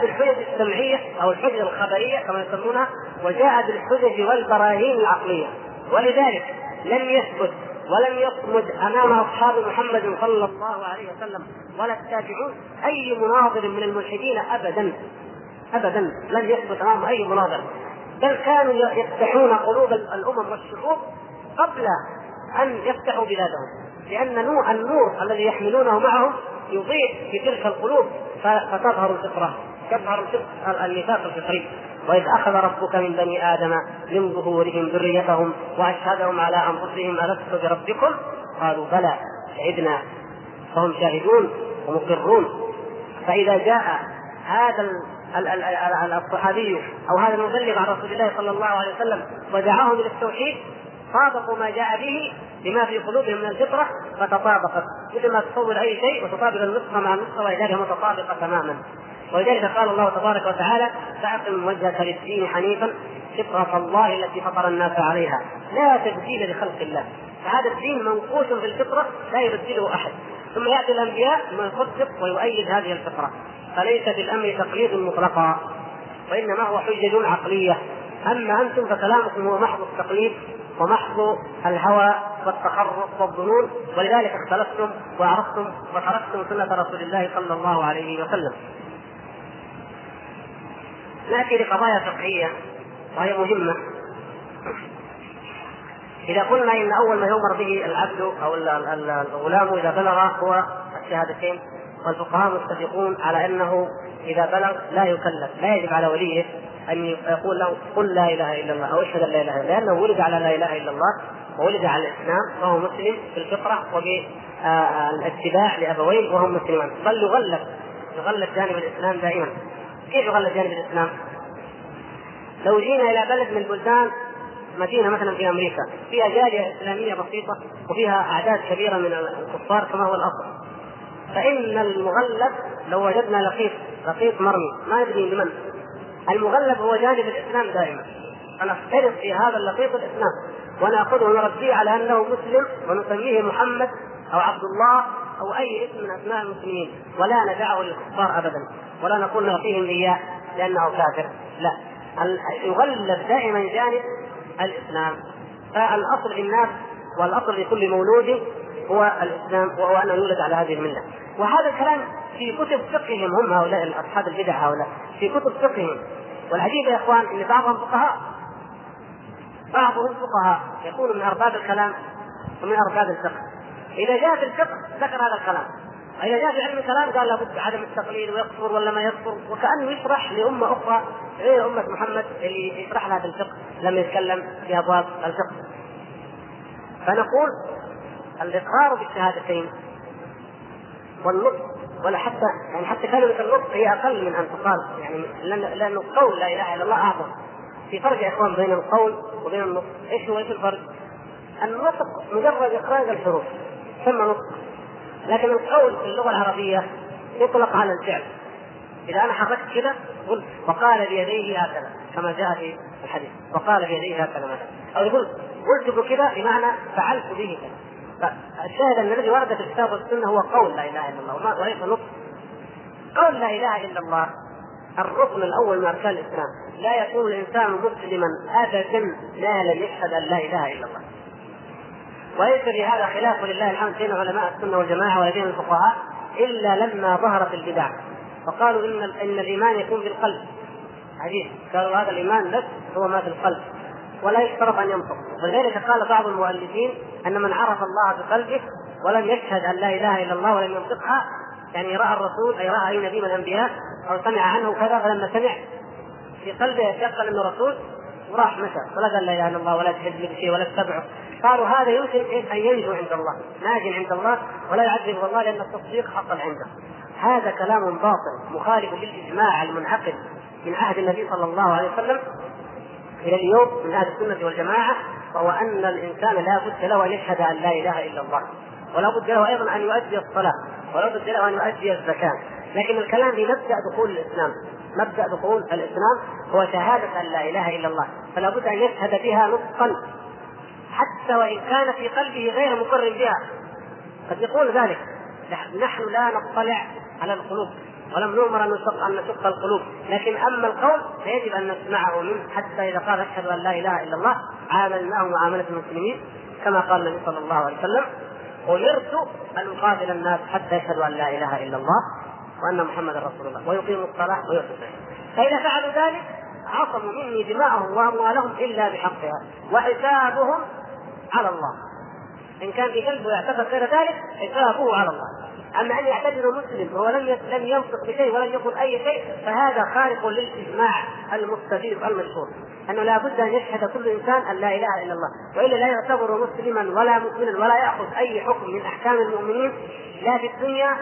بالحجج السمعية أو الحجج الخبرية كما يسمونها وجاء بالحجج والبراهين العقلية. ولذلك لم يثبت ولم يصمد أمام أصحاب محمد صلى الله عليه وسلم ولا التابعون أي مناظر من الملحدين ابدا. ابدا لم يثبت أمام أي مناظر. بل كانوا يفتحون قلوب الأمم والشعوب قبل أن يفتحوا بلادهم. لأن نور النور الذي يحملونه معهم يضيء في تلك القلوب فتظهر الفطرة. تظهر الميثاق الفطري وإذ أخذ ربك من بني آدم من ظهورهم ذريتهم وأشهدهم على أنفسهم ألست بربكم؟ قالوا بلى شهدنا. فهم شاهدون ومقرون. فإذا جاء هذا الصحابي أو هذا المبلغ عن رسول الله صلى الله عليه وسلم ودعاهم إلى التوحيد طابقوا ما جاء به بما في قلوبهم من الفطرة فتطابقت. مثل ما تصور أي شيء وتطابق النسخة مع النسخة ولذلك متطابقة تماما. ولذلك قال الله تبارك وتعالى فأقم وجهك للدين حنيفا فطرة الله التي فطر الناس عليها لا تبديل لخلق الله. فهذا الدين منقوش في الفطرة لا يبدله أحد. ثم يأتي الأنبياء ثم يصدق ويؤيد هذه الفطرة. فليس في الأمر تقليد مطلقا وإنما هو حجج عقلية. أما أنتم فكلامكم هو محض التقليد ومحض الهوى والتخرص والظنون ولذلك اختلفتم وعرفتم وتركتم سنة رسول الله صلى الله عليه وسلم. ناتي لقضايا فقهية وهي مهمة. إذا قلنا إن أول ما يؤمر به العبد أو الغلام إذا بلغ هو الشهادتين والفقهاء متفقون على أنه إذا بلغ لا يكلف لا يجب على وليه أن يقول له قل لا إله إلا الله أو اشهد أن لا إله إلا الله لأنه ولد على لا إله إلا الله وولد على الإسلام فهو مسلم في الفطرة وبالاتباع لأبويه وهم مسلمان بل يغلب يغلب جانب الإسلام دائما. كيف يغلب جانب الإسلام؟ لو جينا إلى بلد من البلدان مدينة مثلا في أمريكا فيها جالية إسلامية بسيطة وفيها أعداد كبيرة من الكفار كما هو الأصل. فإن المغلب لو وجدنا لقيط لقيط مرمي ما ندري لمن. المغلب هو جانب الإسلام دائما. فنفترض في هذا اللقيط الإسلام. ونأخذه ونربيه على أنه مسلم ونسميه محمد أو عبد الله أو أي اسم من أسماء المسلمين. ولا ندعه للكفار ابدا. ولا نقول نعطيهم إياه لأنه كافر. لا. يغلب دائما جانب الإسلام. فالأصل في الناس والأصل في كل مولود هو الإسلام وهو أن يولد على هذه الملة. وهذا الكلام في كتب فقههم هم هؤلاء اصحاب البدع هؤلاء. في كتب فقههم. والعجيب يا إخوان إن بعضهم فقهاء. بعضهم فقهاء. يكون من أرباب الكلام ومن أرباب الفقه. إذا جاء في الفقه ذكر هذا الكلام. إذا جاء في علم الكلام قال لابد عدم التقليد ويكفر ولا ما يكفر وكأنه يشرح لأمة أخرى غير أمة محمد اللي يشرح لها بالفقه لما يتكلم في أبواب الفقه. فنقول الإقرار بالشهادتين والنطق ولا حتى يعني حتى كلمة النطق هي أقل من أن تقال يعني لأنه قول لا إله إلا الله أعظم. في فرق يا إخوان بين القول وبين النطق. إيش هو إيش الفرق؟ النطق مجرد إخراج الحروف ثم نطق. لكن القول في اللغة العربية يطلق على الفعل. إذا أنا حركت كذا قلت وقال بيديه هكذا كما جاء في الحديث. وقال بيديه هكذا مثلا. أو يقول قلت كذا بمعنى فعلت به كذا. فالشاهد أن الذي ورد في الكتاب والسنة هو قول لا إله إلا الله. وليس نطق. قول لا إله إلا الله الركن الأول من أركان الإسلام. لا يكون الإنسان مسلما أبدا ما لم يشهد أن لا إله إلا الله. وليس في هذا خلاف ولله الحمد بين علماء السنة والجماعة وبين الفقهاء إلا لما ظهرت البدع. فقالوا إن إن الإيمان يكون في القلب. عجيب. قالوا هذا الإيمان بس هو ما في القلب. ولا يشترط أن ينطق. ولذلك قال بعض المؤلفين أن من عرف الله بقلبه ولم يشهد أن لا إله إلا الله ولم ينطقها يعني رأى الرسول أي رأى أي نبي من الأنبياء أو سمع عنه كذا فلما سمع في قلبه يتيقن انه رسول وراح مشى ولا قال لا إله إلا الله ولا تحج بشيء ولا تتبعه. قالوا هذا يمكن أن ينجو عند الله ناج عند الله ولا يعذب الله لأن التصديق حصل عنده. هذا كلام باطل مخالف للإجماع المنعقد من عهد النبي صلى الله عليه وسلم إلى اليوم من أهل السنة والجماعة وهو أن الإنسان لا بد له أن يشهد أن لا إله إلا الله ولا بد له أيضا أن يؤدي الصلاة ولا بد له أن يؤدي الزكاة. لكن الكلام في مبدا دخول الإسلام. مبدأ دخول الإسلام هو شهادة أن لا إله إلا الله فلا بد أن يشهد بها نطقا حتى وإن كان في قلبه غير مقر بها. قد يقول ذلك نحن لا نطلع على القلوب ولم نؤمر أن نشق أن نشق القلوب لكن أما القول فيجب أن نسمعه منه حتى إذا قال أشهد أن لا إله إلا الله عاملناه معاملة المسلمين كما قال النبي صلى الله عليه وسلم امرت أن اقاتل الناس حتى يشهدوا أن لا إله إلا الله وأن محمدا رسول الله ويقيموا الصلاة ويؤتوا فإذا فعلوا ذلك عصموا مني دماءهم وأموالهم إلا بحقها وحسابهم على الله. إن كان في قلبه يعتقد غير ذلك حسابه على الله. أما أن يعتبر مسلم وهو لم لم ينطق بشيء ولم يقل أي شيء فهذا خارق للإجماع المستفيض المشهور. أنه لا بد أن يشهد كل إنسان أن لا إله إلا الله. وإلا لا يعتبر مسلما ولا مؤمنا ولا يأخذ أي حكم من أحكام المؤمنين لا في الدنيا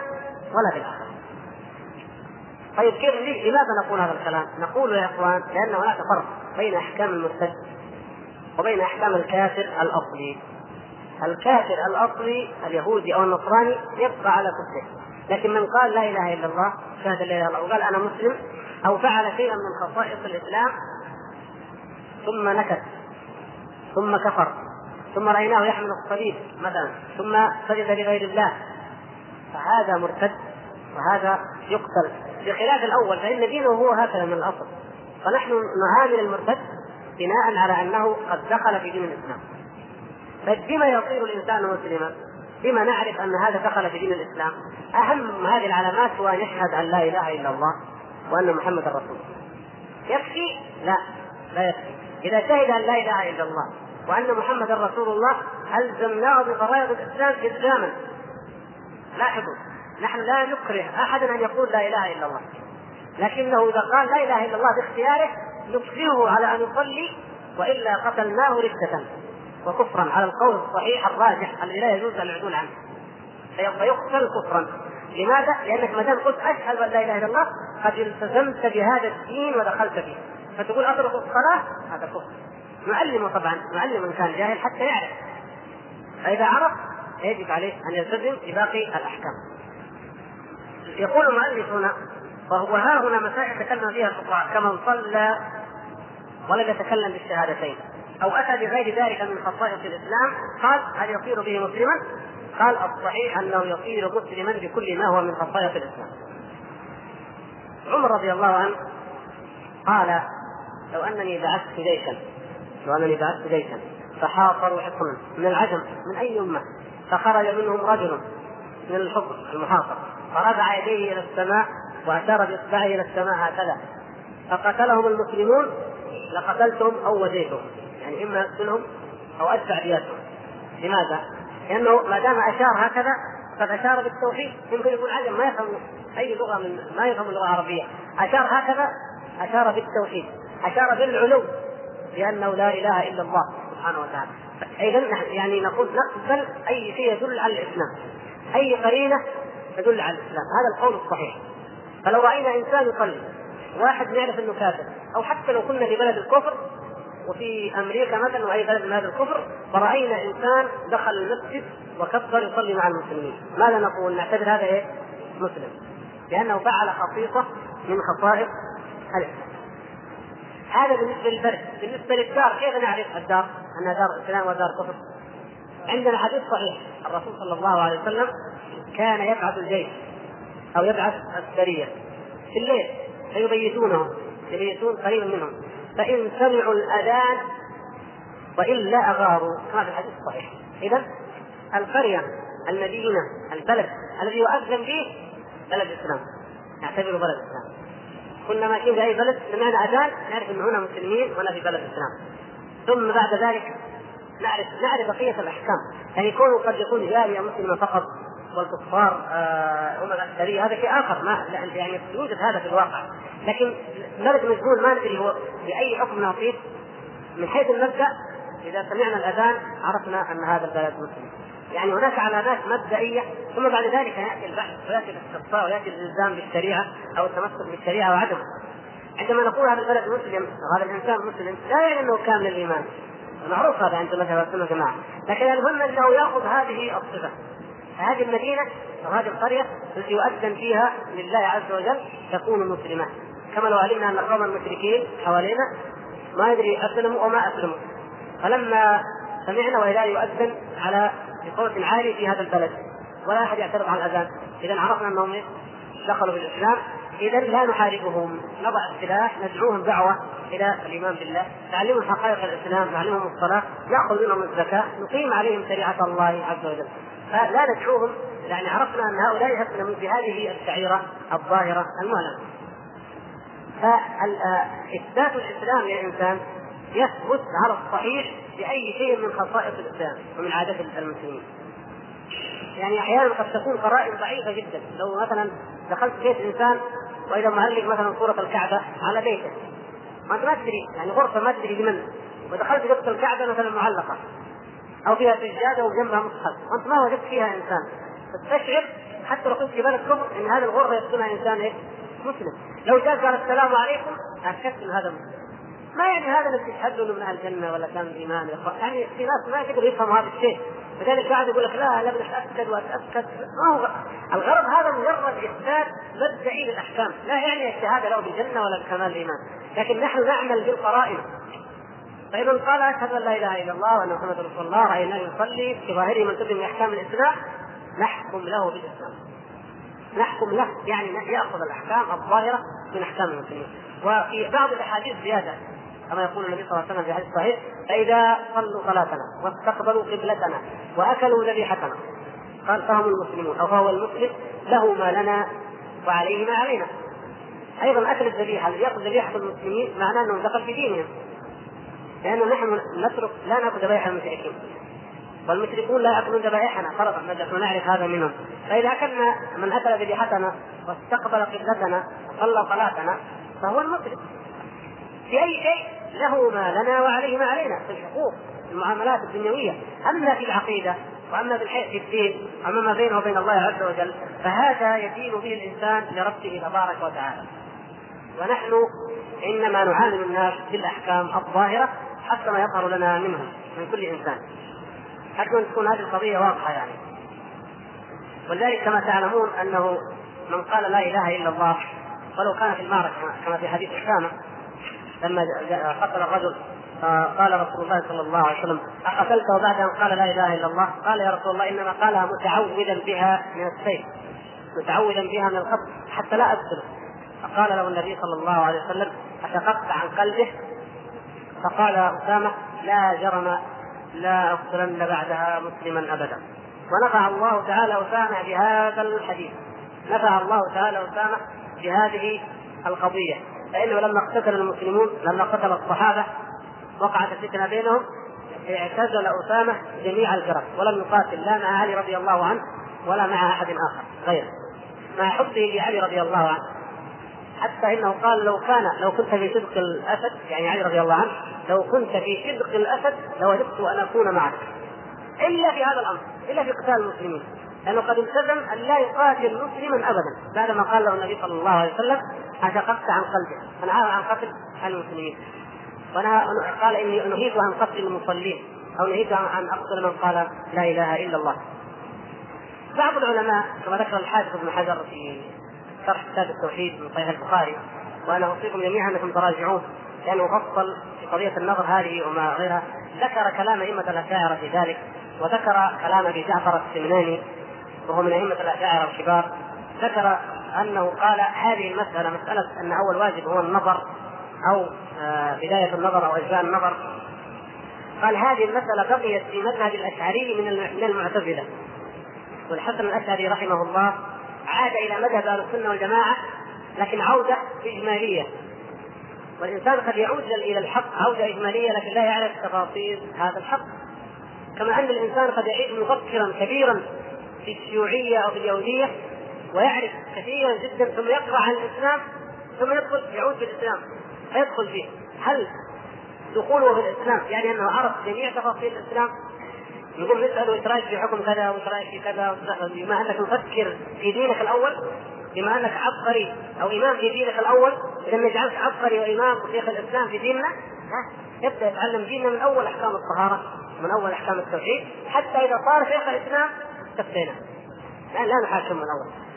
ولا في الآخرة. طيب كيف لماذا نقول هذا الكلام؟ نقول يا إخوان لأن هناك فرق بين أحكام المرتد وبين أحكام الكافر الأصلي. الكافر الأصلي اليهودي أو النصراني يبقى على كفره، لكن من قال لا إله إلا الله شهد لا إله إلا الله وقال أنا مسلم أو فعل شيئا من خصائص الإسلام ثم نكت ثم كفر ثم رأيناه يحمل الصليب مثلا ثم سجد لغير الله فهذا مرتد وهذا يقتل. بخلاف الأول فإن دينه هو هكذا من الأصل. فنحن نعامل المرتد بناء على أنه قد دخل في دين الإسلام. فبما يصير الإنسان مسلما؟ بما نعرف أن هذا دخل في دين الإسلام أهم هذه العلامات هو أن يشهد أن لا إله إلا الله وأن محمدا رسول يكفي؟ لا لا يكفي. إذا شهد أن لا إله إلا الله وأن محمدا رسول الله الزمناه بفرائض الإسلام الزاما لاحظوا. نحن لا نكره احدا أن يقول لا إله إلا الله. لكنه إذا قال لا إله إلا الله باختياره نكرهه على أن يصلي وإلا قتلناه رده وكفرا على القول الصحيح الراجح الذي لا يجوز العدول عنه. فيقتل كفرا. لماذا؟ لأنك ما دام قلت أشهد أن لا إله إلا الله قد التزمت بهذا الدين ودخلت فيه. فتقول أترك الصلاة؟ هذا كفر. نعلمه طبعا نعلم من كان جاهل حتى يعرف. فإذا عرف يجب عليه أن يلتزم بباقي الأحكام. يقول المؤلف هنا وهو ها هنا مسائل تكلم فيها الفقهاء كمن صلى ولم يتكلم بالشهادتين أو أتى بغير ذلك من خصائص الإسلام قال هل يصير به مسلما؟ قال الصحيح أنه يصير مسلما بكل ما هو من خصائص الإسلام. عمر رضي الله عنه قال لو أنني بعثت جيشا لو أنني بعثت جيشا فحاصروا حصنا من العجم من أي أمة فخرج منهم رجل من الحصن المحاصر فرفع يديه إلى السماء واشار باصبعه إلى السماء هكذا. فقتلهم المسلمون لقتلتهم أو وزيتهم. يعني إما أقتلهم أو أدفع دياتهم لماذا؟ لأنه ما دام أشار هكذا قد أشار بالتوحيد. يمكن يقول عجم ما يفهم أي لغة من ما يفهم اللغة العربية. أشار هكذا أشار بالتوحيد. أشار بالعلو لأنه لا إله إلا الله سبحانه وتعالى. اذا يعني نقول نقبل أي شيء يدل على الإسلام. أي قرينة تدل على الإسلام. هذا القول الصحيح. فلو رأينا إنسان يصلي واحد نعرف إنه كافر أو حتى لو كنا في بلد الكفر وفي أمريكا مثلا وأي بلد من هذا الكفر فرأينا إنسان دخل المسجد وكبر يصلي مع المسلمين. ماذا نقول؟ نعتبر هذا إيه؟ مسلم. لأنه فعل خصيصة من خصائص الإسلام. هذا بالنسبة للبلد. بالنسبة للدار كيف نعرف الدار؟ أنها دار اسلام ودار كفر؟ عندنا حديث صحيح. الرسول صلى الله عليه وسلم كان يبعث الجيش أو يبعث السرية في الليل فيبيتونهم يبيتون قريبا منهم. فإن سمعوا الأذان وإلا أغاروا. كما في الحديث الصحيح إذا القرية المدينة البلد الذي يؤذن به بلد الإسلام. نعتبره بلد الإسلام. كنا ماشيين في أي بلد سمعنا أذان؟ نعرف أن هنا مسلمين ولا في بلد الإسلام. ثم بعد ذلك نعرف نعرف بقية الأحكام. يعني يكون قد يكون جارية مسلمة فقط والكفار آه هم الأكثرية هذا شيء آخر ما يعني يوجد هذا في الواقع. لكن بلد مجهول ما ندري هو بأي حكم نعطيه من حيث المبدأ إذا سمعنا الأذان عرفنا أن هذا البلد مسلم. يعني هناك علامات مبدئية ثم بعد ذلك يأتي البحث ويأتي الاستقصاء ويأتي الإلزام بالشريعة أو التمسك بالشريعة وعدمه. عندما نقول هذا البلد مسلم وهذا الإنسان مسلم لا يعني أنه كامل الإيمان. معروف هذا عند مثلا السنة جماعة لكن المهم أنه يأخذ هذه الصفة. هذه المدينة أو هذه القرية التي يؤذن فيها لله عز وجل تكون مسلمة كما لو علمنا أن قوما مشركين حوالينا ما يدري أسلموا أو ما أسلموا. فلما سمعنا وإذا يؤذن على بصوت عالي في هذا البلد ولا أحد يعترض على الأذان. إذا عرفنا أنهم دخلوا في الإسلام. اذا لا نحاربهم. نضع السلاح ندعوهم دعوة إلى الإيمان بالله. نعلمهم حقائق الإسلام نعلمهم الصلاة نأخذ منهم الزكاة نقيم عليهم شريعة الله عز وجل. فلا ندعوهم يعني عرفنا أن هؤلاء يسلمون بهذه الشعيره الظاهرة المعلنه فاثبات الإسلام للانسان يثبت على الصحيح بأي شيء من خصائص الإسلام ومن عادات المسلمين. يعني أحيانا قد تكون قرائن ضعيفة جدا، لو مثلا دخلت بيت إنسان وإذا معلق مثلا صورة الكعبة على بيته. ما تدري يعني غرفة ما تدري لمن ودخلت جبت الكعبة مثلا معلقة. أو فيها سجاده وجنبها مصحف. وانت ما وجدت فيها إنسان. تستشعر حتى لو كنت في بلد كفر إن هذه الغرفه يسكنها إنسان إيه؟ مسلم. لو جاء قال السلام عليكم اكدت إن هذا مسلم. ما يعني هذا اللي تشهد له من أهل الجنة ولا كان ايمان يعني في ناس ما يقدروا يفهموا هذا الشيء. لذلك قاعد يقول لك لا لا أتأكد وأتأكد. ما هو الغرض هذا مجرد اثبات مبدئي للأحكام. لا يعني الشهاده له بالجنة ولا بكمال الإيمان. لكن نحن نعمل بالقرائن. فإذا قال أشهد أن لا إله إلا الله وأن محمدا رسول الله رأيناه يصلي في ظاهره من أحكام الإسلام. نحكم له بالإسلام. نحكم له يعني يأخذ الأحكام الظاهرة من أحكام المسلمين. وفي بعض الأحاديث زيادة كما يقول النبي صلى الله عليه وسلم في حديث صحيح فإذا صلوا صلاتنا واستقبلوا قبلتنا وأكلوا ذبيحتنا. قال فهم المسلمون أو فهو المسلم له ما لنا وعليه ما علينا. أيضا أكل الذبيحة الذي يأكل ذبيحة المسلمين معناه أنه دخل في دينهم. لأنه نحن نترك لا نأكل ذبائح المشركين. والمشركون لا يأكلون ذبائحنا فرضا نحن نعرف هذا منهم. فإذا أكلنا من أكل ذبيحتنا واستقبل قبلتنا وصلى صلاتنا فهو المسلم في أي شيء له ما لنا وعليه ما علينا. في الحقوق في المعاملات الدنيوية. أما في العقيدة وأما بالحيث في الدين اما ما بينه وبين الله عز وجل فهذا يدين به الإنسان لربه تبارك وتعالى. ونحن إنما نعامل الناس بالأحكام الظاهرة حتى ما يظهر لنا منهم من كل إنسان. حتى ان تكون هذه القضية واضحة يعني. ولذلك كما تعلمون أنه من قال لا إله إلا الله ولو كان في المعركه كما في حديث أسامة لما قتل الرجل قال رسول الله صلى الله عليه وسلم أقتلته بعد أن قال لا إله إلا الله؟ قال يا رسول الله إنما قالها متعوذا بها من السيف متعوذا بها من الخط حتى لا أقتله فقال له النبي صلى الله عليه وسلم أشققت عن قلبه؟ فقال أسامة لا جرم لا أقتلن بعدها مسلما أبدا. ونفع الله تعالى أسامة بهذا الحديث. نفع الله تعالى أسامة بهذه القضية. فإنه لما اقتتل المسلمون لما قتل الصحابة وقعت الفتنة بينهم اعتزل أسامة جميع الفرق ولم يقاتل لا مع علي رضي الله عنه ولا مع أحد آخر غيره. مع حبه لعلي رضي الله عنه. حتى إنه قال لو كان لو كنت في صدق الأسد يعني علي رضي الله عنه لو كنت في صدق الأسد لوددت أن أكون معك. إلا في هذا الأمر إلا في قتال المسلمين. لأنه قد التزم أن لا يقاتل مسلما ابدا. بعدما قال له النبي صلى الله عليه وسلم اشققت عن قلبه فنهى عن قتل المسلمين. ونهى قال إني نهيت عن قتل المصلين أو نهيت عن أقتل من قال لا إله إلا الله. بعض العلماء كما ذكر الحافظ ابن حجر في شرح كتاب التوحيد من صحيح البخاري وأنا أوصيكم جميعا أنكم تراجعوه لأنه فصل في قضية النظر هذه وما غيرها. ذكر كلام أئمة الأشاعرة في ذلك وذكر كلام أبي جعفر السمناني وهو من أئمة الأشاعرة الكبار. ذكر أنه قال هذه المسألة مسألة أن أول واجب هو النظر أو آه، بداية النظر أو اجزاء النظر. قال هذه المسألة بقيت في مذهب الأشعري من المعتزلة. والحسن الأشعري رحمه الله عاد إلى مذهب أهل السنة والجماعة لكن عودة إجمالية. والإنسان قد يعود إلى الحق عودة إجمالية لكن لا يعرف تفاصيل هذا الحق. كما أن الإنسان قد يعيش مفكرا كبيرا في الشيوعية أو في اليهودية ويعرف كثيرا جدا ثم يقرأ عن الإسلام ثم يدخل يعود في الإسلام فيدخل فيه. هل دخوله في الإسلام يعني أنه عرف جميع تفاصيل الإسلام؟ يقول نساله إيش رايك في حكم كذا وايش رايك في كذا بما أنك مفكر في دينك الأول بما أنك عبقري أو إمام في دينك الأول إذا نجعلك عبقري وإمام وشيخ الإسلام في ديننا يبدا يتعلم ديننا من أول أحكام الطهارة من أول أحكام التوحيد حتى إذا صار شيخ الإسلام استفتينا لا, لا نحاكم من الأول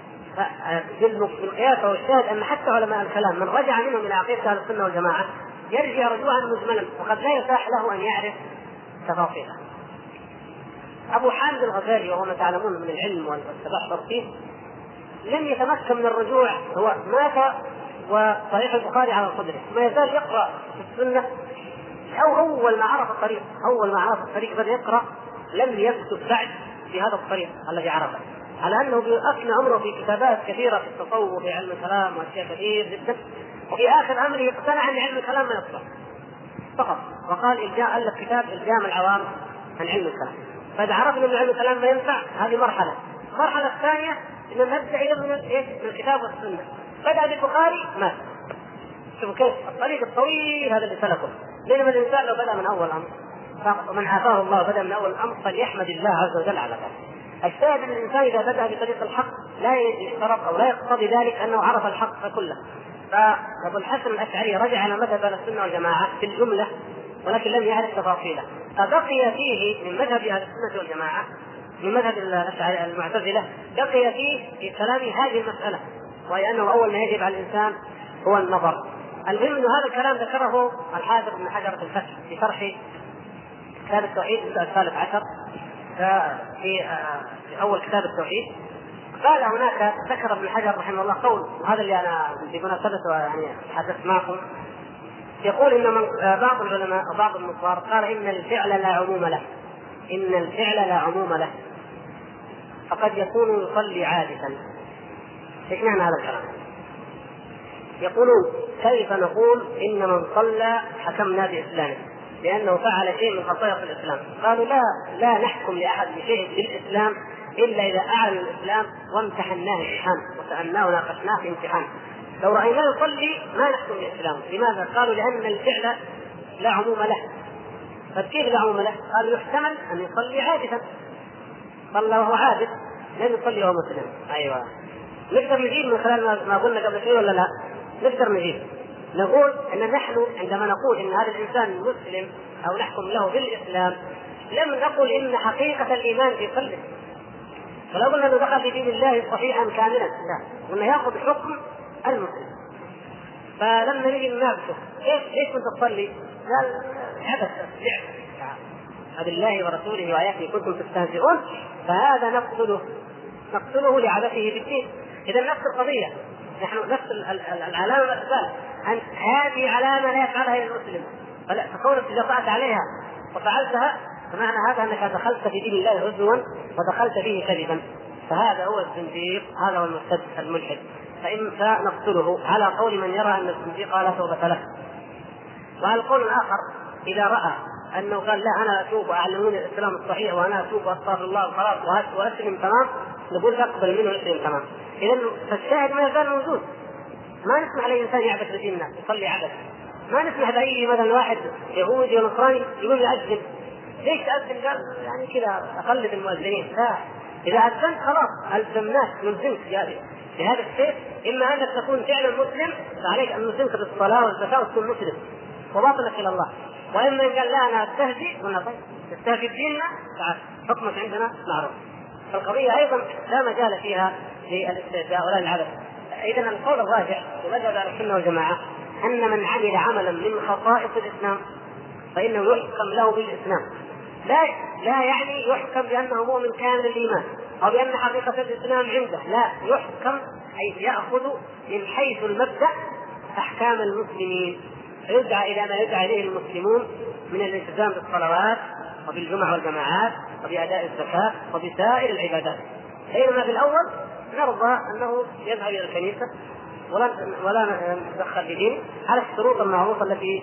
بالقياس والشاهد أن حتى علماء الكلام من رجع منهم إلى عقيدة أهل السنة والجماعة يرجع رجوعا مجملا وقد لا يتاح له أن يعرف تفاصيلها. أبو حامد الغزالي وهو ما تعلمون من العلم والتبحر فيه لم يتمكن من الرجوع هو مات وصحيح البخاري على صدره ما يزال يقرأ في السنة أو أول ما عرف الطريق أول ما عرف الطريق بدأ يقرأ لم يكتب بعد في هذا الطريق الذي عرفه على أنه افنى عمره في كتابات كثيرة في التصوف وفي علم الكلام وأشياء كثير جدا وفي آخر أمره اقتنع أن علم الكلام ما يصلح فقط وقال الجاء ألف كتاب الجام العوام عن علم الكلام. فاذا عرفنا أن علم الكلام ما ينفع هذه مرحلة. المرحله الثانية ان نبدأ إلى من إيش؟ من الكتاب والسنة. بدأ بالبخاري مات. شوفوا كيف الطريق الطويل هذا اللي سلكه. بينما الإنسان لو بدأ من أول الامر ومن عافاه الله بدأ من أول الامر فليحمد الله عز وجل على ذلك. الشاهد إن الإنسان إذا بدأ بطريق الحق لا يشترط أو لا يقتضي ذلك أنه عرف الحق كله. فأبو الحسن الأشعري رجع إلى مذهب أهل السنة والجماعة في الجملة ولكن لم يعرف تفاصيله. فبقي فيه من مذهب أهل السنة والجماعة من مذهب المعتزلة بقي فيه في كلام هذه المسألة وهي أنه أول ما يجب على الإنسان هو النظر. المهم أنه هذا الكلام ذكره الحافظ ابن حجر في الفتح في شرح كتاب التوحيد الثالث عشر في في أول كتاب التوحيد. قال هناك ذكر ابن حجر رحمه الله قول وهذا اللي أنا بمناسبته يعني حدثت معكم يقول إن من بعض العلماء وبعض النصارى قال إن الفعل لا عموم له. إن الفعل لا عموم له. فقد يكون يصلي عادة. إيش معنى هذا الكلام؟ يقولون كيف نقول إن من صلى حكمنا بإسلامه؟ لأنه فعل شيء من خصائص الإسلام. قالوا لا لا نحكم لأحد بشيء في الإسلام إلا إذا أعلن الإسلام وامتحناه امتحان وسألناه وناقشناه في امتحان. لو رأيناه يصلي ما نحكم باسلامه لماذا؟ قالوا لأن الفعل لا عموم له. طيب كيف لا عموم له؟ قالوا يحتمل أن يصلي عابثا صلى وهو عابث لم يصلي وهو مسلم. أيوه. نقدر نجيب من خلال ما قلنا قبل شوي ولا لا؟ نقدر نجيب. نقول إن نحن عندما نقول إن هذا الإنسان مسلم أو نحكم له بالإسلام لم نقل إن حقيقة الإيمان في قلبه. فلو قلنا إنه دخل في دين الله صحيحا كاملا لا. قلنا يأخذ حكم المسلم فلما نجي نناقشه كيف ليش كنت تصلي؟ قال عبث لعب بالله ورسوله وآياته كنتم تستهزئون. فهذا نقتله. نقتله لعبثه بالدين اذا نفس القضية. نحن نفس العلامة والاسباب أن هذه علامة لا يفعلها إلا المسلم. فكونك جرأت عليها وفعلتها فمعنى هذا أنك دخلت في دين الله عزوا ودخلت فيه كذبا. فهذا هو الزنديق هذا هو المرتد الملحد. فإن نقتله. على قول من يرى أن الزنديق لا توبة له. وعلى القول الآخر إذا رأى أنه قال لا أنا أتوب وأعلموني الإسلام الصحيح وأنا أتوب وأستغفر الله وخلاص واسلم تمام؟ نقول تقبل منه اسلم تمام؟ اذا فالشاهد ما يزال موجود. ما نسمح لأي إنسان يعبث بدين الناس يصلي عبث. ما نسمح باي مثلا واحد يهودي ونصراني يقول يأذن ليش تأذن؟ قال يعني كذا أقلد المؤذنين. لا. إذا أذنت خلاص ألزمناك نلزمك بهذا الشيء إما انك تكون فعلا مسلم فعليك أن نلزمك بالصلاه والزكاة وتكون مسلم وباطلك إلى الله. وإما إن قال لا أنا استهزئ قلنا طيب تستهزئ بديننا تعال حكمك عندنا معروف. فالقضية أيضا لا مجال فيها للاستهزاء ولا للعبث اذا القول الراجع في مذهب أهل السنة والجماعة أن من عمل عملا من خصائص الإسلام فإنه يحكم له بالإسلام. لا لا يعني يحكم بأنه مؤمن كامل الإيمان. أو بأن حقيقة الإسلام عنده. لا يحكم اي يأخذ من حيث المبدأ أحكام المسلمين فيدعى إلى ما يدعى إليه المسلمون من الإلتزام بالصلوات وبالجمع والجماعات وبأداء الزكاة وبسائر العبادات. بينما في الأول نرضى أنه يذهب إلى الكنيسة ولا ولا نتدخل في دينه على الشروط المعروفة التي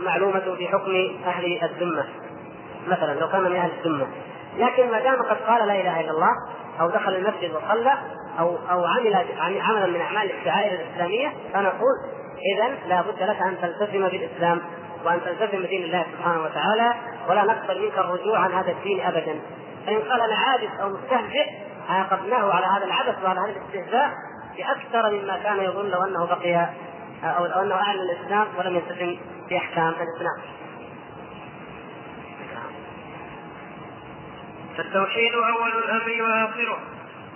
معلومة في حكم أهل الذمة. مثلا لو كان من أهل الذمة لكن ما دام قد قال لا إله إلا الله أو دخل المسجد وصلى أو أو عمل عملا من أعمال الشعائر الإسلامية فنقول اذا لا بد لك أن تلتزم بالإسلام وأن تلتزم بدين الله سبحانه وتعالى ولا نقبل منك الرجوع عن هذا الدين ابدا فإن قال أنا عابس أو مستهزئ عاقبناه على هذا العبث وعلى هذا الاستهزاء بأكثر مما كان يظن لو أنه بقي أو أنه أعلن الإسلام ولم يلتزم بأحكام الإسلام. فالتوحيد أول الأمر وآخره.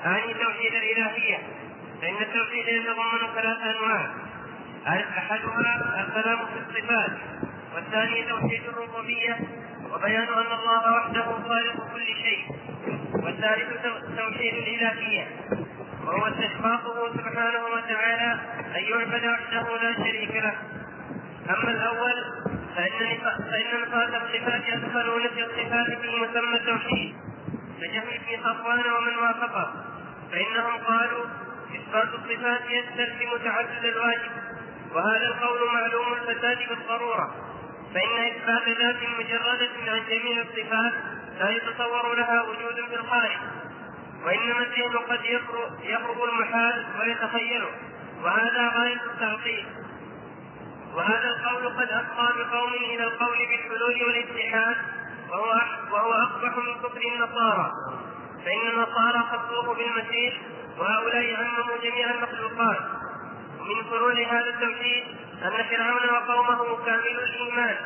ثاني توحيد الإلهية. فإن التوحيد يتضمن ثلاث أنواع. أحدها الكلام في الصفات والثاني توحيد الربوبية وبيان أن الله وحده خالق كل شيء. والثالث توحيد الإلهية. وهو استحقاقه سبحانه وتعالى أن يعبد وحده لا شريك له. أما الأول فإن فإن نفاة الصفات يدخل نفي الصفات في مسمى التوحيد. كجهل في صفوان ومن وافقه فإنهم قالوا إثبات الصفات يستلزم تعدد الواجب وهذا القول معلوم الفساد بالضرورة فإن إثبات ذات مجردة عن جميع الصفات لا يتصور لها وجود في الخارج وإنما الذهن قد يقرب المحال ويتخيله وهذا غاية التعطيل وهذا القول قد أفضى بقوم إلى القول بالحلول والاتحاد وهو وهو أقبح من كفر النصارى. فإن النصارى خصوه بالمسيح وهؤلاء عمموا جميع المخلوقات. ومن فروع هذا التوحيد أن فرعون وقومه كاملو الإيمان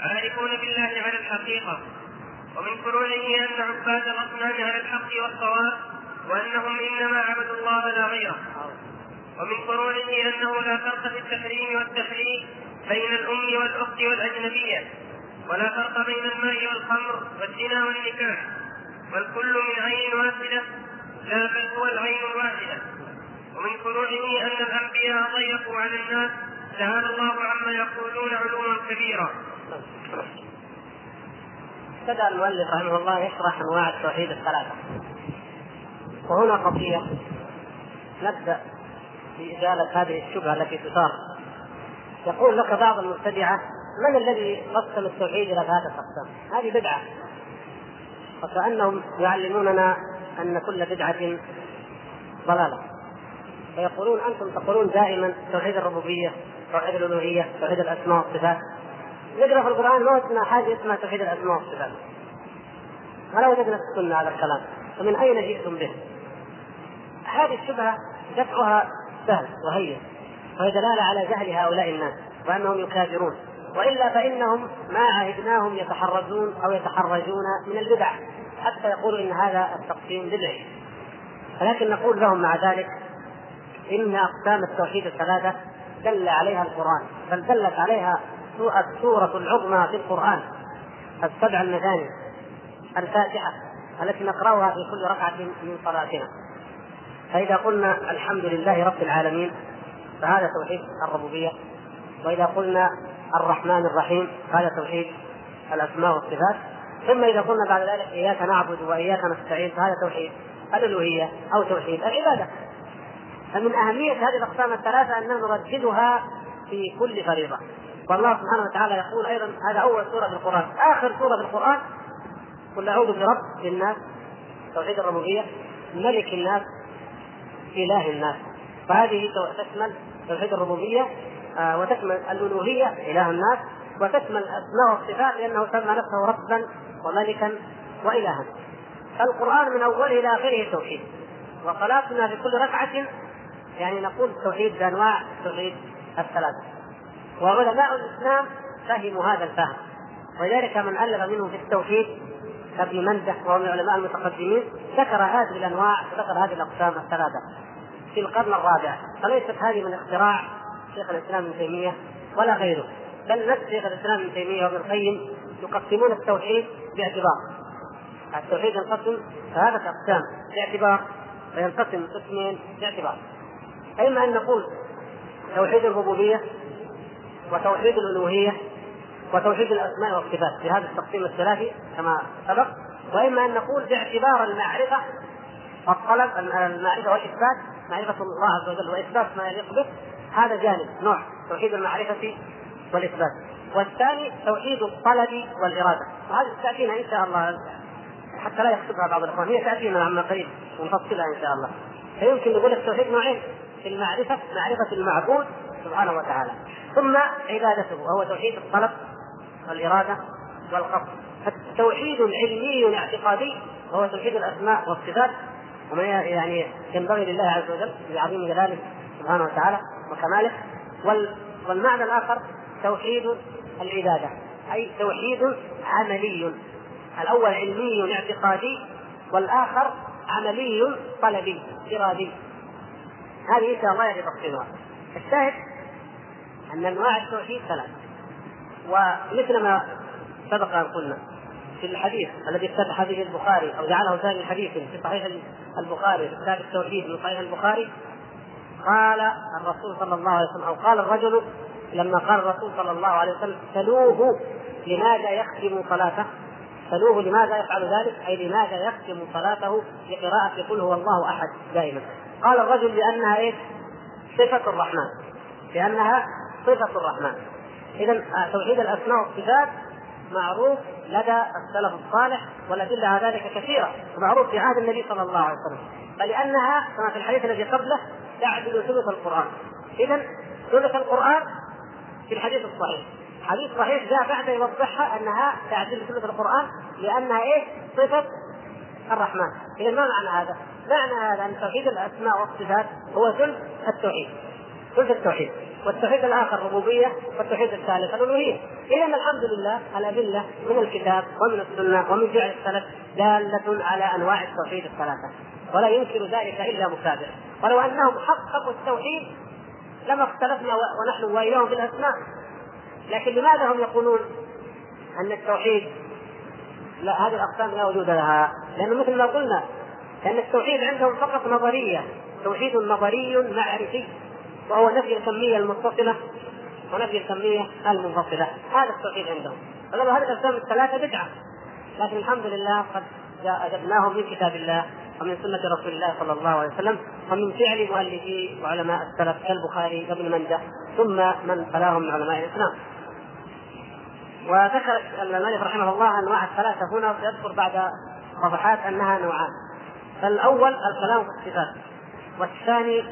عارفون بالله على الحقيقة. ومن فروعه أن عباد الأصنام على الحق والصواب وأنهم إنما عبدوا الله لا غيره. ومن فروعه أنه لا فرق في التحريم والتحريم بين الأم والأخت والأجنبية. ولا فرق بين الماء والخمر والزنا والنكاح والكل من عين واحدة لا بل هو العين الواحدة. ومن فروعه أن الأنبياء ضيقوا على الناس تعالى الله عما يقولون علوا كبيرا. بدأ المؤلف رحمه الله يشرح أنواع التوحيد الثلاثة. وهنا قضية نبدأ في إزالة هذه الشبهة التي تثار. يقول لك بعض المبتدعة من الذي قسم التوحيد إلى ثلاثة أقسام؟ هذه بدعة. وكأنهم يعلموننا أن كل بدعة ضلالة. فيقولون أنتم تقولون دائما توحيد الربوبية توحيد الألوهية توحيد الأسماء والصفات. نقرأ في القرآن ما وجدنا حاجة اسمها توحيد الأسماء والصفات. ولا وجدنا في السنة هذا الكلام. فمن أين جئتم به؟ هذه الشبهة دفعها سهل وهين. وهي دلالة على جهل هؤلاء الناس وأنهم يكابرون. وإلا فإنهم ما عهدناهم يتحرزون أو يتحرجون من البدع حتى يقولوا إن هذا التقسيم بدعي ولكن نقول لهم مع ذلك إن أقسام التوحيد الثلاثة دل عليها القرآن بل دلت عليها السوره العظمى في القرآن السبع المثاني الفاتحة التي نقرأها في كل ركعة من صلاتنا. فإذا قلنا الحمد لله رب العالمين فهذا توحيد الربوبية. وإذا قلنا الرحمن الرحيم. هذا توحيد الأسماء والصفات. ثم إذا قلنا بعد ذلك إياك نعبد وإياك نستعين فهذا توحيد. الألوهية أو توحيد؟ العبادة. فمن أهمية هذه الأقسام الثلاثة اننا نرددها في كل فريضة. والله سبحانه وتعالى يقول أيضا هذا أول سورة في القرآن. آخر سورة في القرآن قل أعوذ برب الناس توحيد الربوبية ملك الناس إله الناس. فهذه تشمل توحيد الربوبية وتشمل الألوهية إله الناس وتشمل الاسماء والصفات لأنه سمى نفسه ربا وملكا والها. القران من أوله إلى آخره توحيد. وصلاتنا في كل ركعة يعني نقول التوحيد بانواع التوحيد الثلاثة. وعلماء الإسلام فهموا هذا الفهم. ولذلك من ألف منهم في التوحيد كابن منده وهو من العلماء المتقدمين ذكر هذه الأنواع وذكر هذه الأقسام الثلاثة في القرن الرابع. فليست هذه من اختراع شيخ الإسلام ابن تيمية ولا غيره. بل نفس شيخ الإسلام ابن تيمية وابن القيم يقسمون التوحيد باعتبار. التوحيد ينقسم ثلاثة أقسام باعتبار وينقسم قسمين باعتبار. إما أن نقول توحيد الربوبية وتوحيد الألوهية وتوحيد الأسماء والصفات في هذا التقسيم الثلاثي كما سبق وإما أن نقول باعتبار المعرفة الطلب المعرفة والإثبات معرفة الله عز وجل وإثبات ما يليق به هذا جانب نوع توحيد المعرفة والإثبات. والثاني توحيد الطلب والإرادة. وهذه تأتينا إن شاء الله. حتى لا يخطبها بعض الإخوان. هي تأتينا عما قريب ونفصلها إن شاء الله. فيمكن نقول التوحيد نوعين في المعرفة معرفة المعبود سبحانه وتعالى. ثم عبادته وهو توحيد الطلب والإرادة والقصد. توحيد علمي اعتقادي وهو توحيد الأسماء والصفات. وما يعني ينبغي لله عز وجل بعظيم جلاله سبحانه وتعالى. وكماله والمعنى الآخر توحيد العبادة أي توحيد عملي الأول علمي اعتقادي والآخر عملي طلبي إرادي. هذه إن شاء الله تفصيلها. الشاهد أن أنواع التوحيد ثلاث ومثل ما سبق أن قلنا في الحديث الذي افتتح به البخاري أو جعله ثاني حديث في صحيح البخاري في كتاب التوحيد من صحيح البخاري قال الرسول صلى الله عليه وسلم أو قال الرجل لما قال الرسول صلى الله عليه وسلم سلوه لماذا يختم صلاته؟ سلوه لماذا يفعل ذلك؟ أي لماذا يختم صلاته بقراءة قل هو الله أحد دائما. قال الرجل لأنها إيش؟ صفة الرحمن. لأنها صفة الرحمن. اذا توحيد الأسماء والصفات معروف لدى السلف الصالح والأدلة على ذلك كثيرة ومعروف في عهد النبي صلى الله عليه وسلم. فلأنها كما في الحديث الذي قبله تعدل ثلث القرآن. اذا ثلث القرآن في الحديث الصحيح. حديث صحيح جاء بعد يوضحها أنها تعدل ثلث القرآن لأنها إيه؟ صفة الرحمن. اذا ما معنى هذا؟ معنى هذا أن توحيد الأسماء والصفات هو ثلث التوحيد. ثلث التوحيد. والتوحيد الآخر الربوبيه والتوحيد الثالث الألوهية. اذا الحمد لله الأدلة من الكتاب ومن السنة ومن فعل السلف دالة على أنواع التوحيد الثلاثة. ولا ينكر ذلك إلا مكابر. ولو أنهم حققوا التوحيد لما اختلفنا ونحن وإياهم في الأسماء. لكن لماذا هم يقولون أن التوحيد لا هذه الأقسام لا وجود لها؟ لأنه مثل ما قلنا لأن التوحيد عندهم فقط نظرية. توحيد نظري معرفي وهو نفي الكمية المتصلة ونفي الكمية المنفصلة. هذا التوحيد عندهم. فقالوا هذه الأقسام الثلاثة بدعة. لكن الحمد لله قد أجبناهم من كتاب الله. ومن سنة رسول الله صلى الله عليه وسلم ومن فعل مؤلفي وعلماء السلف كالبخاري وابن منده ثم من تلاهم من علماء الإسلام. وذكر المؤلف رحمه الله أنواع الثلاثة هنا يذكر بعد صفحات أنها نوعان. فالأول الكلام في الصفات والثاني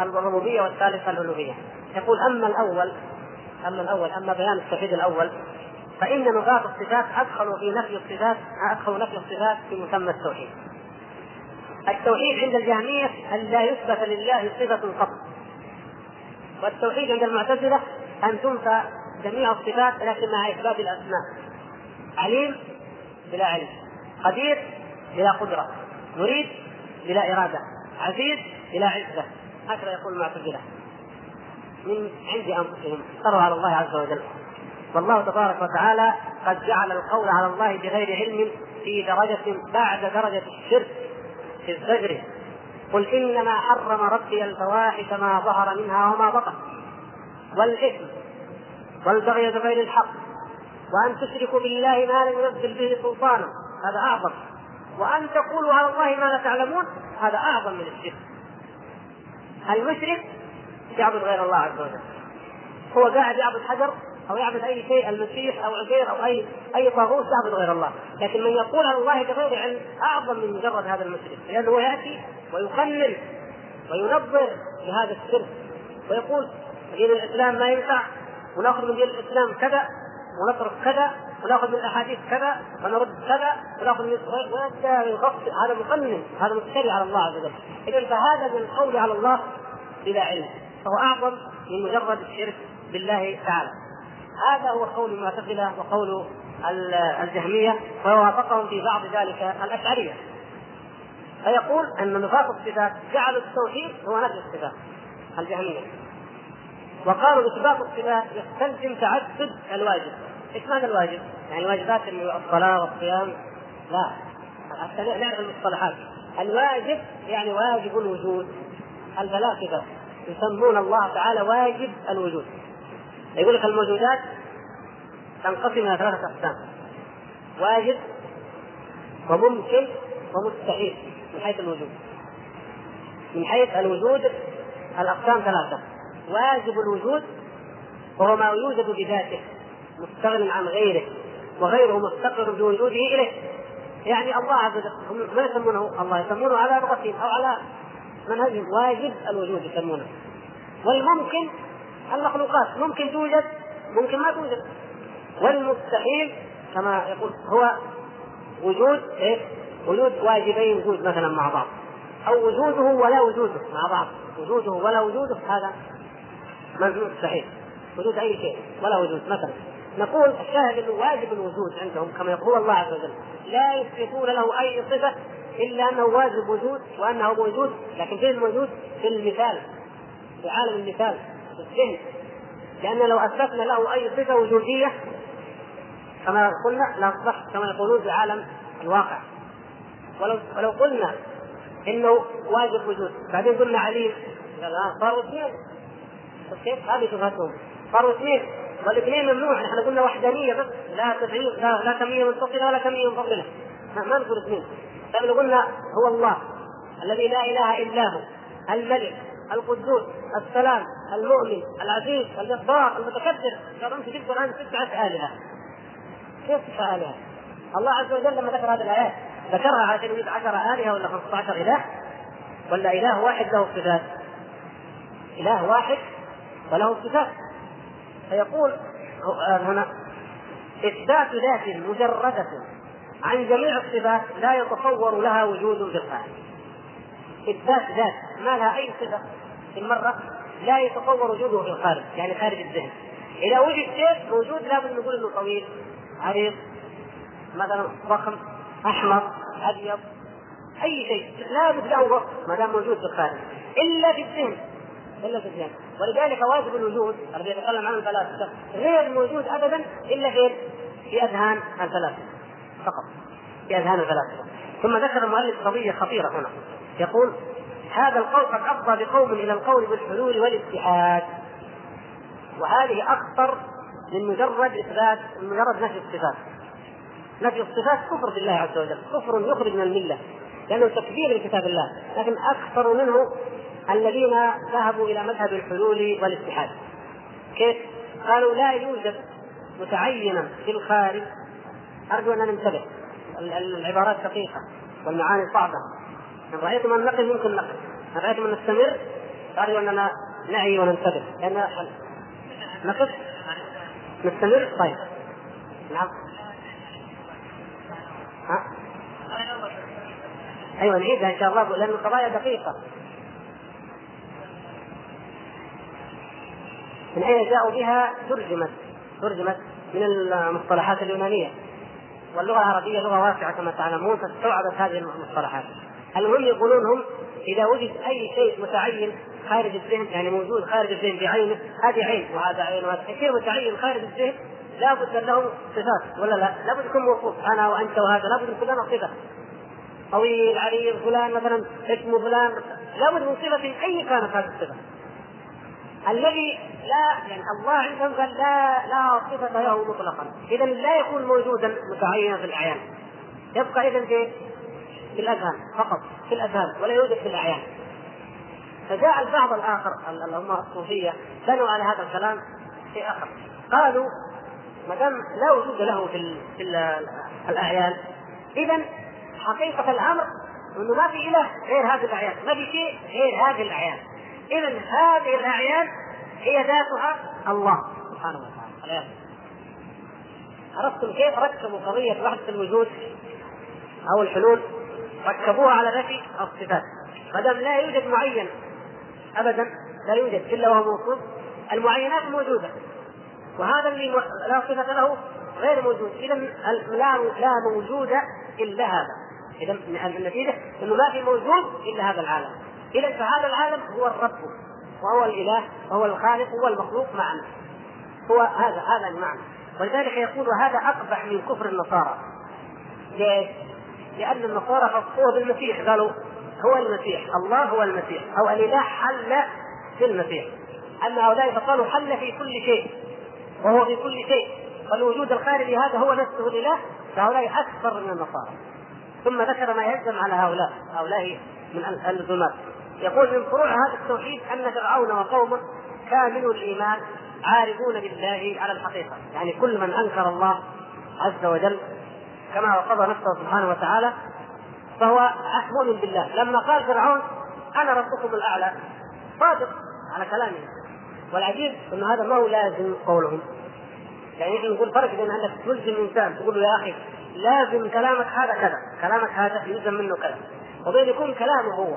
الربوبية والثالث الألوهية. يقول أما الأول أما الأول أما بيان التوحيد الأول فإن نفاة الصفات أدخلوا في نفي الصفات أدخلوا نفي الصفات في مسمى التوحيد. التوحيد عند الجهمية أن لا يثبت لله صفة قط والتوحيد عند المعتزلة أن تنفى جميع الصفات لكن مع إثبات الأسماء. عليم بلا علم. قدير بلا قدرة. مريد بلا إرادة. عزيز بلا عزة. هكذا يقول المعتزلة. من عند أنفسهم. افتروا على الله عز وجل. والله تبارك وتعالى قد جعل القول على الله بغير علم في درجة بعد درجة الشرك. في الزجر. قل إنما حرم ربي الفواحش ما ظهر منها وما بطن. والإثم والبغي بغير الحق. وأن تشركوا بالله ما لم ينزل به سلطانا هذا أعظم. وأن تقولوا على الله ما لا تعلمون. هذا أعظم من الشرك. المشرك يعبد غير الله عز وجل. هو قاعد يعبد حجر أو يعبد أي شيء المسيح أو عزير أو اي أي طاغوت يعبد غير الله، لكن من يقول على الله بغير علم أعظم من مجرد هذا المشرك، لأنه يأتي ويقنن وينظر لهذا الشرك. ويقول دين الإسلام ما ينفع ونأخذ من دين الإسلام كذا ونترك كذا ونأخذ من الأحاديث كذا ونرد كذا ونأخذ من ويبدأ يغطي. هذا مقنن هذا مفتري على الله عز وجل. اذا فهذا من القول على الله بلا علم. فهو أعظم من مجرد الشرك بالله تعالى. هذا هو قول المعتزلة وقول الجهمية ووافقهم في بعض ذلك الأشعرية. فيقول أن نفاق الصفات جعلوا التوحيد هو نفي الصفات الجهمية. وقالوا إثبات الصفات يستلزم تعدد الواجب. إيش معنى الواجب؟ يعني الواجبات الصلاة والصيام؟ لا. حتى نعرف المصطلحات. الواجب يعني واجب الوجود. الفلاسفة يسمون الله تعالى واجب الوجود. يقول لك الموجودات تنقسم إلى ثلاثة أقسام. واجب وممكن ومستحيل من حيث الوجود. من حيث الوجود الأقسام ثلاثة. واجب الوجود وهو ما يوجد بذاته مستغن عن غيره وغيره مفتقر بوجوده إليه. يعني الله عز وجل ما يسمونه الله يسمونه على لغتهم أو على منهجهم واجب الوجود يسمونه. والممكن المخلوقات ممكن توجد ممكن ما توجد. والمستحيل كما يقول هو وجود إيه؟ وجود واجبي وجود مثلا مع بعض. أو وجوده ولا وجوده مع بعض. وجوده ولا وجوده هذا مستحيل. وجود أي شيء ولا وجود. مثلا نقول الشاهد أنه واجب الوجود عندهم كما يقول الله عز وجل. لا يثبتون له أي صفة إلا أنه واجب وجود وأنه موجود. لكن فين الموجود؟ في المثال في عالم المثال. الذهن. لأن لو أثبتنا له أي صفة وجودية كما قلنا لاصبح كما يقولون في عالم الواقع. ولو ولو قلنا إنه واجب وجود بعدين قلنا عليم قال آه صاروا اثنين. كيف هذه شبهتهم صاروا اثنين. والاثنين ممنوع. إحنا قلنا وحدانية بس. لا تدعيم لا, لا كمية منفصله ولا كمية منفصله ما نقول اثنين. طيب لو قلنا هو الله الذي لا إله إلا هو الملك القدوس السلام المؤمن العزيز الجبار المتكبر قال انت في القرآن تسعة آلهة. كيف تسعة آلهة؟ الله عز وجل لما ذكر هذه الآيات ذكرها عشان يريد عشر آلهة ولا 15 إله؟ ولا إله واحد له صفات؟ إله واحد وله صفات. فيقول هنا إثبات ذات مجردة عن جميع الصفات لا يتصور لها وجود في الخارج إثبات ذات ما لها أي صفة في المرة؟ لا يتصور وجوده في الخارج يعني خارج الذهن. إذا وجد شيء موجود لابد نقول إنه طويل عريض مثلا ضخم أحمر أبيض أي شيء. لابد له وصف ما دام موجود في الخارج. إلا في الذهن إلا في الذهن. ولذلك واجب الوجود الذي يتكلم عنه الفلاسفة غير موجود ابدا إلا في في أذهان الفلاسفة. فقط. في أذهان الفلاسفة. ثم ذكر المؤلف قضية خطيرة هنا. يقول هذا القول قد أفضى بقوم إلى القول بالحلول والاتحاد. وهذه أخطر من مجرد اثبات من مجرد نفي الصفات. نفي الصفات كفر بالله عز وجل. كفر يخرج من الملة لأنه تكبير لكتاب الله. لكن أكثر منه الذين ذهبوا إلى مذهب الحلول والاتحاد. كيف؟ قالوا لا يوجد متعينا في الخارج. أرجو أن ننتبه العبارات دقيقة والمعاني صعبة. ان رأيتم أن نقل ممكن نقل ان رأيتم أن نستمر؟ ارجو أننا نعي وننتبه. لأن نقف؟ نستمر؟ طيب. نعم. ها؟ أيوه نعيدها إن شاء الله لأن القضايا دقيقة. من أين جاءوا بها؟ ترجمت. ترجمت من المصطلحات اليونانية. واللغة العربية لغة واسعة كما تعلمون فاستوعبت هذه المصطلحات. المهم يقولون هم إذا وجد أي شيء متعين خارج الذهن يعني موجود خارج الذهن بعينه هذه عين وهذا عين وهذا شيء متعين خارج الذهن لابد له صفات ولا لا؟ لابد يكون موصوف أنا وأنت وهذا لابد يكون لنا صفة. طويل عريض فلان مثلا اسمه فلان لابد من صفة أي كانت هذه الصفة. الذي لا يعني الله عندهم قال لا لا صفة له مطلقا، إذا لا يكون موجودا متعينا في الأعيان. يبقى إذا في الأذهان فقط في الأذهان ولا يوجد في الأعيان. فجاء البعض الآخر اللي هم الصوفية بنوا على هذا الكلام في آخر. قالوا ما دام لا وجود له في, في الأعيان إذا حقيقة الأمر أنه ما في إله غير هذه الأعيان، ما في شيء غير هذه الأعيان. إذا هذه الأعيان هي ذاتها الله سبحانه وتعالى. عرفتم كيف ركبوا قضية وحدة الوجود أو الحلول؟ ركبوها على نفي الصفات. ما دام لا يوجد معين أبدا لا يوجد إلا وهو موصوف المعينات موجودة. وهذا اللي لا صفة له غير موجود. إذا لا لا موجود إلا هذا. إذا النتيجة أنه ما في موجود إلا هذا العالم. إذا فهذا العالم هو الرب وهو الإله وهو الخالق وهو المخلوق معنا. هو هذا هذا المعنى. ولذلك يقول هذا أقبح من كفر النصارى. ليش؟ لأن النصارى خصوه بالمسيح قالوا هو المسيح الله هو المسيح أو الإله حل في المسيح. أما هؤلاء فقالوا حل في كل شيء وهو في كل شيء. فالوجود الخارجي هذا هو نفسه الإله فهؤلاء أكثر من النصارى. ثم ذكر ما يلزم على هؤلاء. هؤلاء من الظلمات يقول من فروع هذا التوحيد أن فرعون وقومه كاملوا الإيمان عارفون بالله على الحقيقة، يعني كل من أنكر الله عز وجل كما وقضى نفسه سبحانه وتعالى فهو مؤمن بالله، لما قال فرعون أنا ربكم الأعلى. صادق على كلامه. والعجيب انه هذا ما هو لازم قولهم. يعني إحنا نقول فرق بين أنك تلزم إنسان تقول له يا أخي لازم كلامك هذا كذا، كلامك هذا يلزم منه كذا، وبين يكون كلامه هو.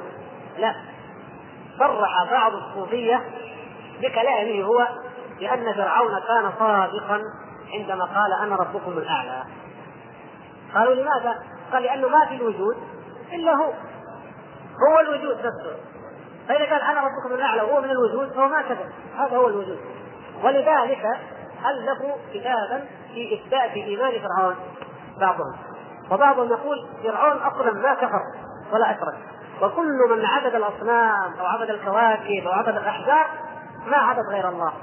لا. صرح بعض الصوفية بكلامه هو بأن فرعون كان صادقا عندما قال أنا ربكم الأعلى. قالوا لماذا؟ قال لأنه ما في الوجود إلا هو. هو الوجود نفسه. فإذا قال أنا ربكم الأعلى وهو من الوجود فهو ما كذب. هذا هو الوجود. ولذلك ألفوا كتابا في إثبات إيمان فرعون بعضهم. وبعضهم يقول فرعون أصلا ما كفر ولا أشرك. وكل من عبد الأصنام أو عبد الكواكب أو عبد الأحجار ما عبد غير الله.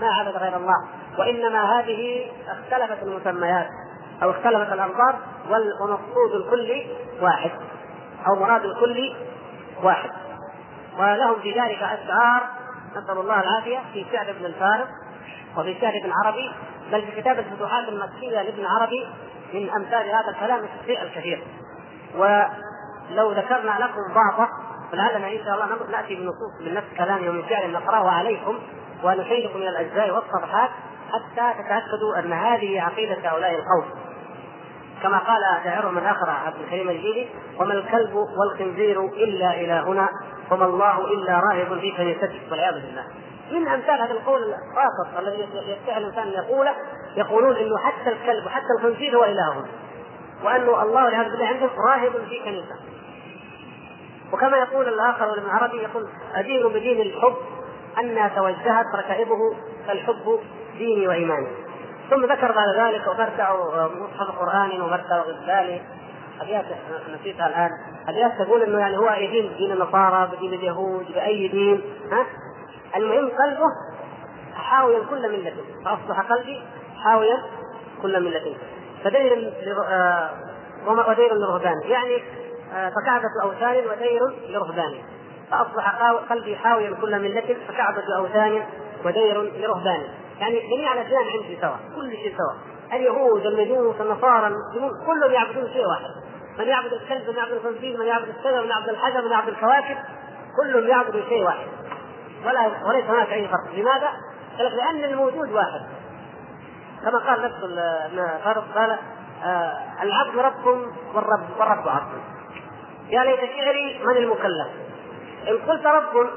ما عبد غير الله. وإنما هذه اختلفت المسميات. أو اختلفت الانظار والمقصود الكلي واحد أو مراد الكل واحد. ولهم في ذلك أشعار نسأل الله العافية في شعر ابن الفارس وفي شعر ابن عربي بل في كتاب الفتوحات المكية لابن عربي من أمثال هذا الكلام الشيء الكثير. ولو ذكرنا لكم بعضه فلعلنا إن شاء الله نأتي بنصوص من نفس كلامه ومن شعر نقرأه عليكم ونحيلكم من الأجزاء والصفحات حتى تتأكدوا أن هذه عقيدة هؤلاء القوم. كما قال شاعرهم الآخر عبد الكريم الجيلي وما الكلب والخنزير إلا إلهنا وما الله إلا راهب في كنيسته والعياذ بالله. من أمثال هذا القول الرافض الذي يستحي الإنسان أن يقوله يقولون إنه حتى الكلب وحتى الخنزير هو إلههم وانه الله والعياذ بالله عندهم راهب في كنيسه وكما يقول الآخر ابن عربي يقول أدين بدين الحب أن توجهت ركائبه فالحب ديني وإيماني. ثم ذكر بعد ذلك ومرتع مصحف قراني ومرتع غزالي ابيات نسيتها الآن ابيات تقول إنه يعني هو يدين دين النصارى بدين اليهود بأي دين؟ ها؟ المهم قلبه حاويا كل ملة فأصبح قلبي حاويا كل ملة. فدير آه، ودير لرهبان يعني آه، فكعبة أوثان ودير لرهبان. فأصبح قلبي حاويا كل ملة فكعبة أوثان ودير لرهبان. يعني جميع الأديان عندي سواء كل شيء سواء. اليهود المجوس النصارى كلهم يعبدون شيء واحد. من يعبد الكلب من يعبد الخنزير من يعبد الشجر من يعبد الحجر من يعبد الكواكب كلهم يعبدوا شيء واحد. ولا وليس هناك أي فرق. لماذا؟ قال لأن الموجود واحد. كما قال نفس ابن قال آه العبد رب والرب والرب عبد. يا ليت شعري من المكلف. إن قلت رب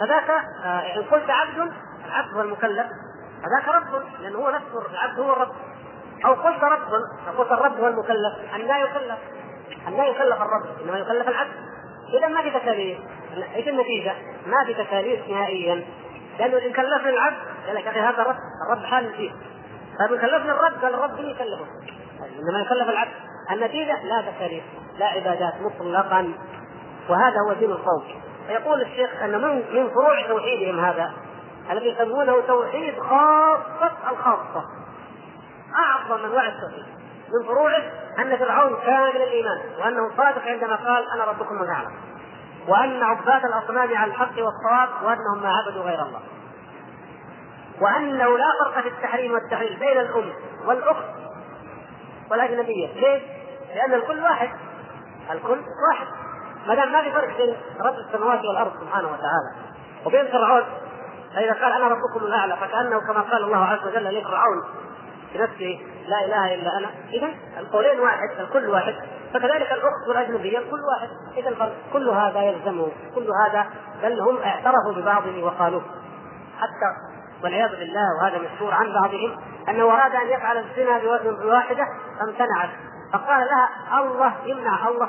فذاك آه إن قلت عبد العبد هو المكلف فذاك رب لأنه هو نفسه العبد هو الرب. أو قلت رب فقلت الرب هو المكلف أن لا يكلف أن لا يكلف الرب إنما يكلف العبد. إذا ما في تكاليف إيش النتيجة؟ ما في تكاليف نهائيا. لأنه إن كلفني العبد قال لك هذا الرب الرب حال فيه طيب إن كلفني الرب قال الرب من يكلفه إنما يكلف العبد. النتيجة لا تكاليف لا عبادات مطلقا. وهذا هو دين القوم. يقول الشيخ أن من من فروع توحيدهم هذا الذي يسمونه توحيد خاصة الخاصة. أعظم أنواع التوحيد من فروعه أن فرعون كامل الإيمان وأنه صادق عندما قال أنا ربكم الأعلى وأن عباد الأصنام على الحق والصواب وأنهم ما عبدوا غير الله. وأنه لا فرق في التحريم والتحليل بين الأم والأخت والأجنبية. ليش؟ لأن الكل واحد. الكل واحد. ما دام ما في فرق بين رب السماوات والأرض سبحانه وتعالى وبين فرعون فإذا قال أنا ربكم الأعلى فكأنه كما قال الله عز وجل لفرعون بنفسه لا إله إلا أنا. اذا القولين واحد الكل واحد. فكذلك الأخت والأجنبية كل واحد. اذا كل هذا يلزمه كل هذا بل هم اعترفوا ببعضه وقالوه حتى والعياذ بالله وهذا مشهور عن بعضهم أنه أراد أن يفعل الزنا بواحده فامتنعت. فقال لها الله يمنع الله.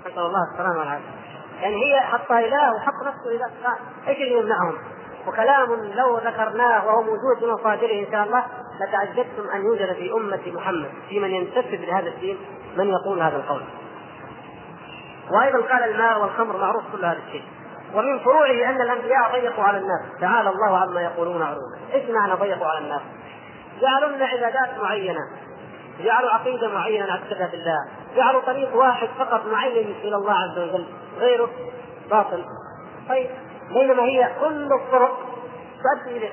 نسأل الله السلامة والعافية. يعني هي حطها إله وحط نفسه اله إيش اللي يمنعهم؟ وكلام لو ذكرناه وهو موجود في مصادره إن شاء الله لتعجبتم أن يوجد في أمة محمد في من ينتسب لهذا الدين من يقول هذا القول. وأيضا قال الماء والخمر معروف كل هذا الشيء. ومن فروعه أن الأنبياء ضيقوا على الناس، تعالى الله عما يقولون علوا. إيش معنى ضيقوا على الناس؟ جعلوا لنا عبادات معينة، جعلوا عقيدة معينة نعتقدها بالله، جعلوا طريق واحد فقط معين إلى الله عز وجل، غيره باطل. طيب بينما هي كل الطرق تؤدي اليه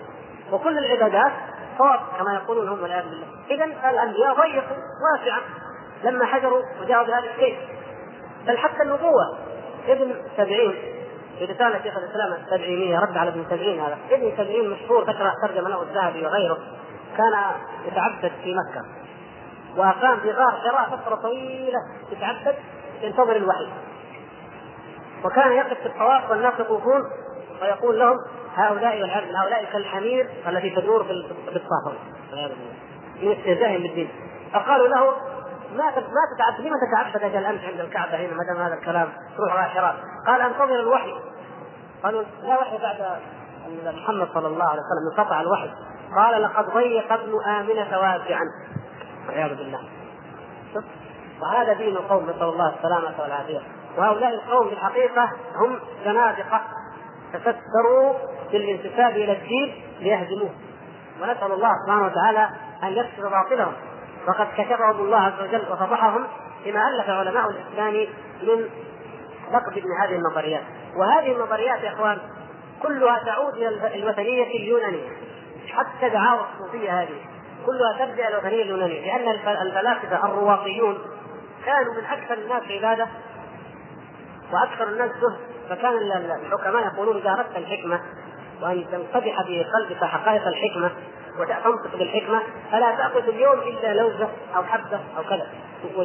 وكل العبادات صواب كما يقولون هم والعياذ بالله. اذا الأنبياء ضيقوا واسعا لما حجروا وجاءوا بهذا الشيء بل حتى النبوة ابن سبعين في رسالة شيخ الإسلام السبعينية رد على ابن سبعين هذا، ابن سبعين مشهور تقرأ ترجم له الذهبي وغيره. كان يتعبد في مكة. وأقام في غار حراء فترة طويلة يتعبد ينتظر الوحي وكان يقف في الطواف والناس يطوفون. ويقول لهم هؤلاء هؤلاء كالحمير التي تدور في والعياذ بالله من استهزائهم بالدين. فقالوا له ما ما تتعبد لما تتعبد أجل امس عند الكعبة هنا؟ ما دام هذا الكلام تروح رايح حراء قال أنتظر الوحي. قالوا لا وحي بعد محمد صلى الله عليه وسلم انقطع الوحي. قال لقد ضيق ابن آمنة واسعا. والعياذ بالله. وهذا دين القوم نسأل الله السلامة والعافية. وهؤلاء القوم في الحقيقة هم زنادقة تستروا بالانتساب إلى الدين ليهزموه. ونسأل الله سبحانه وتعالى أن يكشف باطلهم. وقد كشفهم الله عز وجل وفضحهم بما ألف علماء الإسلام من نقد ابن هذه النظريات. وهذه النظريات يا إخوان كلها تعود إلى الوثنية اليونانية. حتى دعاوى الصوفية هذه كلها ترجع إلى الوثنية اليونانية. لأن الفلاسفة الرواقيون كانوا من أكثر الناس عبادة وأكثر الناس زهد. فكان الحكماء يقولون إذا أردت الحكمة وأن تنفتح في قلبك حقائق الحكمة وتنطق بالحكمة فلا تأخذ اليوم إلا لوزة أو حبة أو كذا.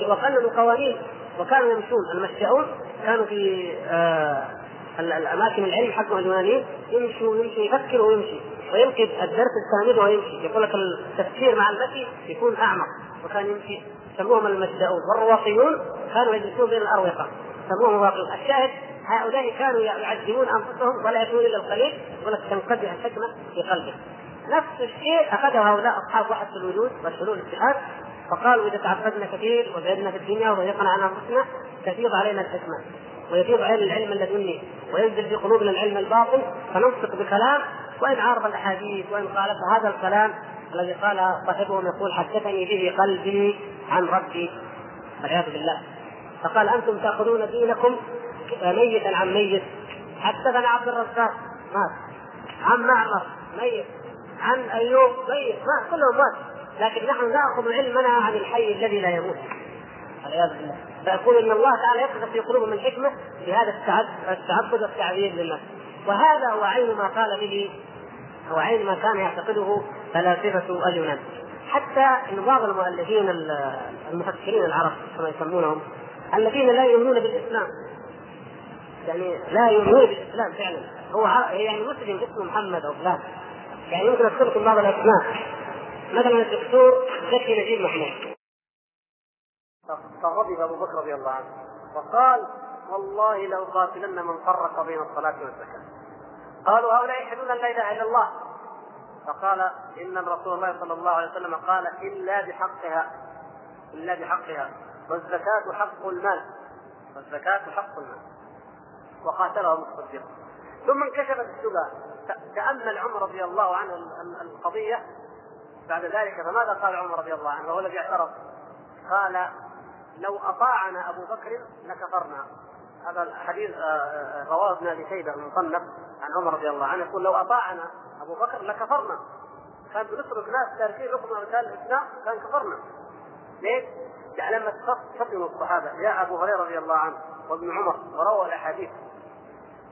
وقننوا قوانين وكانوا يمشون المشاؤون كانوا في آه الأماكن العلم حقهم اليونانيين يمشوا يمشي يفكر ويمشي. ويمكن الدرس الساند ويمشي يقول لك التفكير مع المشي يكون أعمق. وكان يمشي. يسموهم المشاؤون والرواقيون كانوا يجلسون بين الأروقة. يسموهم الرواقيون. الشاهد هؤلاء كانوا يعذبون أنفسهم ولا يكون إلا القليل ولك تنقدح الحكمه في قلبه. نفس الشيء أخذه هؤلاء أصحاب وحده الوجود والحلول الاتحاد فقالوا إذا تعبدنا كثير وزهدنا في الدنيا وضيقنا عن أنفسنا تفيض علينا الحكمة ويفيض علينا العلم اللدني وينزل في قلوبنا العلم الباطن فننطق بكلام وإن عارض الأحاديث وإن خالف هذا الكلام الذي قال صاحبهم يقول حدثني به قلبي عن ربي والعياذ بالله. فقال أنتم تأخذون دينكم ميتا عن ميت. حدثنا عبد الرزاق. مات. عن معمر. ميت. عن أيوب. ميت. مات. كلهم مات. لكن نحن نأخذ علمنا عن الحي الذي لا يموت. والعياذ بالله. فيقول إن الله تعالى يقذف في قلوبهم الحكمه بهذا التعبد والتعبير لله. وهذا هو عين ما قال به هو عين ما كان يعتقده فلاسفة اليونان. حتى إن بعض المؤلفين المفكرين العرب كما يسمونهم الذين لا يؤمنون بالإسلام يعني لا يؤمنون بالاسلام فعلا. هو يعني مسلم اسمه محمد أو فلان. يعني يمكن أذكر لكم بعض الأسماء. مثلا الدكتور زكي نجيب محمود. فغضب أبو بكر رضي الله عنه وقال والله لاقاتلن من فرق بين الصلاة والزكاة. قالوا هؤلاء يشهدون أن لا إله إلا الله. فقال إن رسول الله صلى الله عليه وسلم قال إلا بحقها إلا بحقها. والزكاة حق المال. والزكاة حق المال. وقاتلهم الصديق. ثم انكشفت الشبهه تأمل عمر رضي الله عنه القضية بعد ذلك فماذا قال عمر رضي الله عنه؟ وهو الذي اعترف قال لو أطاعنا أبو بكر لكفرنا. هذا الحديث آه، آه، رواه ابن أبي شيبة المصنف عن عمر رضي الله عنه يقول لو أطاعنا أبو بكر لكفرنا. كان بنترك ناس تاركين ركن من الإسلام كان كفرنا. ليش؟ يعني لما فطنوا الصحابة جاء أبو هريرة رضي الله عنه وابن عمر وروى الأحاديث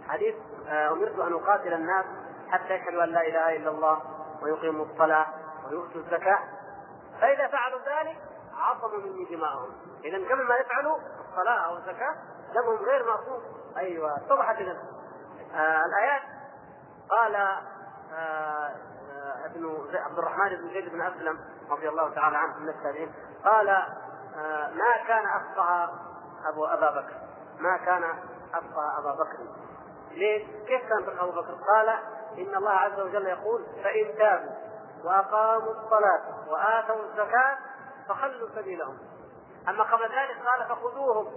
حديث آه، أمرت أن أقاتل الناس حتى يشهدوا أن لا إله إلا الله ويقيموا الصلاة ويؤتوا الزكاة. فإذا فعلوا ذلك عصموا مني دماءهم اذا قبل ما يفعلوا الصلاة أو الزكاة دمهم غير معصوم أيوه اتضحت آه الآيات قال آه آه ابن عبد الرحمن بن زيد بن أسلم رضي الله تعالى عنه من التابعين. قال آه ما كان أفقه أبو أبا بكر. ما كان أفقه أبا بكر. ليش؟ كيف كان أبو بكر؟ قال إن الله عز وجل يقول فإن تابوا وأقاموا الصلاة وآتوا الزكاة فخلوا سبيلهم. أما قبل ذلك قال فخذوهم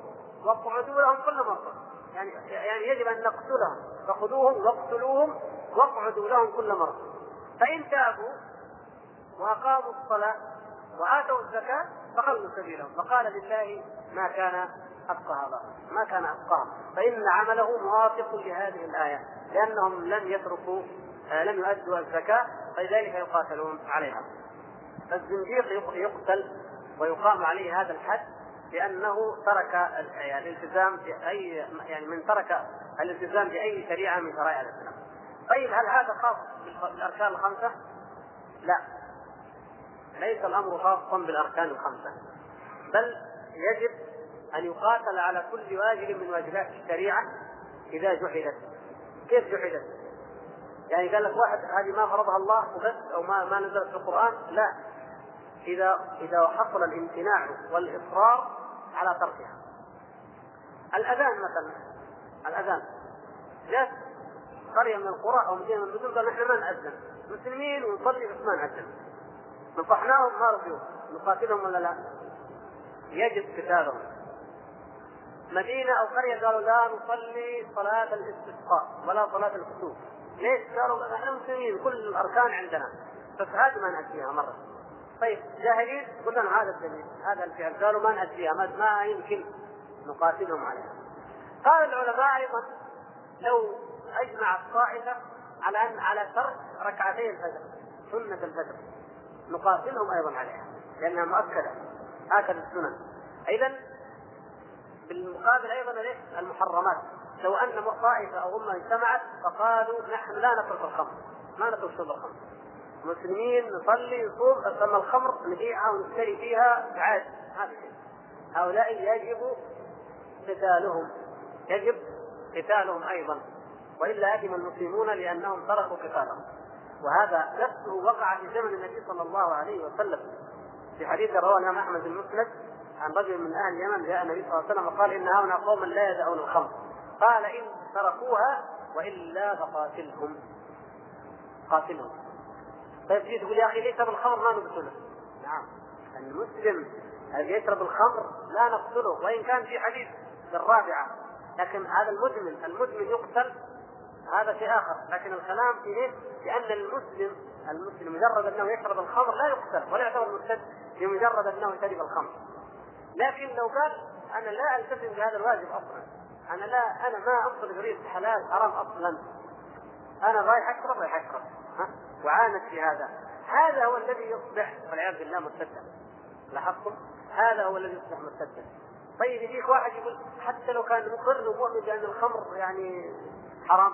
واقعدوا لهم كل مرة يعني يعني يجب أن نقتلهم. فخذوهم واقتلوهم واقعدوا لهم كل مرة فإن تابوا وأقاموا الصلاة وآتوا الزكاة فخلوا سبيلهم. فقال لله ما كان أفقه هذا ما كان أفقه فإن عمله موافق لهذه الآية لأنهم لم يتركوا آه، لم يؤدوا الزكاة فلذلك يقاتلون عليها فالزنديق يقتل ويقام عليه هذا الحد لأنه ترك يعني الالتزام بأي يعني من ترك الالتزام بأي شريعة من شرائع الإسلام. طيب هل هذا خاص بالأركان الخمسة؟ لا. ليس الأمر خاصا بالأركان الخمسة. بل يجب أن يقاتل على كل واجب من واجبات الشريعة إذا جحدت. كيف جحدت؟ يعني قال لك واحد هذه ما فرضها الله وبس أو ما ما نزلت في القرآن، لا. إذا إذا حصل الامتناع والإصرار على تركها. الأذان مثلا الأذان جاء قرية من القرى أو مدينة من المدن قال نحن ما نأذن مسلمين ونصلي بس ما نأذن نصحناهم ما رضيوا نقاتلهم ولا لا؟ يجب قتالهم مدينة أو قرية قالوا لا نصلي صلاة الاستسقاء ولا صلاة الكسوف ليش؟ قالوا إحنا مسلمين كل الأركان عندنا. بس هذه ما نأتيها مرة. طيب جاهلين؟ قلنا هذا الدليل هذا الفعل. قالوا ما نأتيها ما, ما يمكن نقاتلهم عليها. قال العلماء أيضا لو أجمع الطائفة على أن على ترك ركعتي الفجر سنة الفجر نقاتلهم أيضا عليها لأنها مؤكدة. هكذا السنن إذا بالمقابل أيضا المحرمات. لو أن طائفة أو أمة اجتمعت فقالوا نحن لا نترك الخمر. ما نترك شرب الخمر. مسلمين نصلي نصوم بس الخمر نبيعها ونشتري فيها عاد. هؤلاء يجب قتالهم. يجب قتالهم أيضا. وإلا اثم المسلمون لأنهم تركوا قتالهم. وهذا نفسه وقع في زمن النبي صلى الله عليه وسلم. في حديث رواه الإمام أحمد المسند عن رجل من أهل اليمن جاء النبي صلى الله عليه وسلم وقال إن هؤلاء قوما لا يدعون الخمر. قال إن تركوها وإلا فقاتلهم. قاتلهم. طيب تجي تقول يا أخي ليس بالخمر ما نقتله. نعم. المسلم الذي يشرب الخمر؟ لا نقتله وإن كان في حديث الرابعة. لكن هذا المدمن المدمن يقتل. هذا شيء آخر. لكن الكلام في إيه؟ لأن المسلم المسلم مجرد أنه يشرب الخمر لا يقتل ولا يعتبر مرتد بمجرد أنه شرب الخمر. لكن لو قال أنا لا ألتزم بهذا الواجب أصلا. أنا لا أنا ما أفضل بريد حلال حرام أصلا. أنا رايح أشرب رايح أشرب. وعانت في هذا. هذا هو الذي يصبح والعياذ بالله مرتدا. لاحظتم؟ هذا هو الذي يصبح مرتدا. طيب يجيك واحد يقول حتى لو كان مقر ومؤمن بأن الخمر يعني حرام.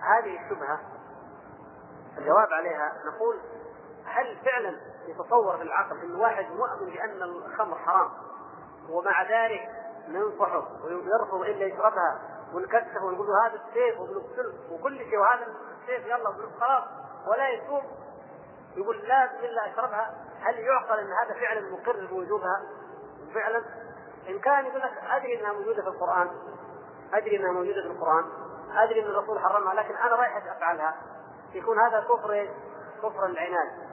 هذه الشبهه الجواب عليها نقول هل فعلا يتصور في العقل إن واحد مؤمن بأن الخمر حرام ومع ذلك ننصحه ويرفض إلا يشربها ونكتفه ونقول له هذا السيف وبنقتله وكل شيء وهذا السيف يلا خلاص ولا يتوب يقول لا بسم الله اشربها هل يعقل إن هذا فعلا مقر بوجوبها؟ فعلا. إن كان يقول لك أدري إنها موجودة في القرآن أدري إنها موجودة في القرآن أدري إن الرسول حرمها لكن أنا رايح أفعلها. يكون هذا كفر كفر العناد.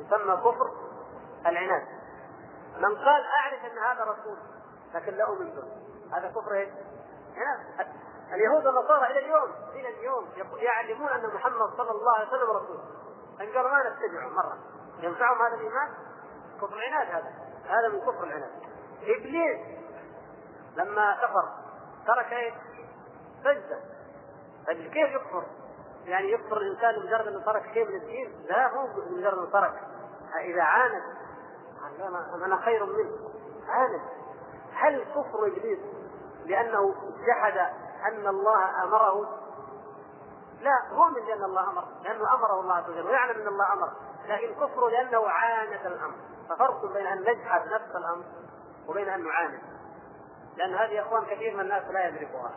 يسمى كفر العناد من قال أعرف أن هذا رسول لكن لا أؤمن به هذا كفر إيش؟ عناد اليهود والنصارى إلى اليوم إلى اليوم يعلمون أن محمد صلى الله عليه وسلم رسول ان قالوا ما نتبعه مرة ينفعهم هذا الإيمان؟ كفر العناد هذا هذا من كفر العناد إبليس لما كفر ترك إيش؟ سجدة كيف يكفر؟ يعني يكفر الإنسان بمجرد أنه ترك شيء من الدين؟ لا هو بمجرد أنه ترك. اذا عاند أنا خير منه. عاند هل كفر إبليس لأنه جحد أن الله أمره؟ لا هو من لأن الله أمر لأنه أمره الله عز وجل ويعلم أن الله أمر. لكن كفره لأنه عاند الأمر. ففرق بين أن نجحد نفس الأمر وبين أن نعاند. لأن هذه يا إخوان كثير من الناس لا يدركها.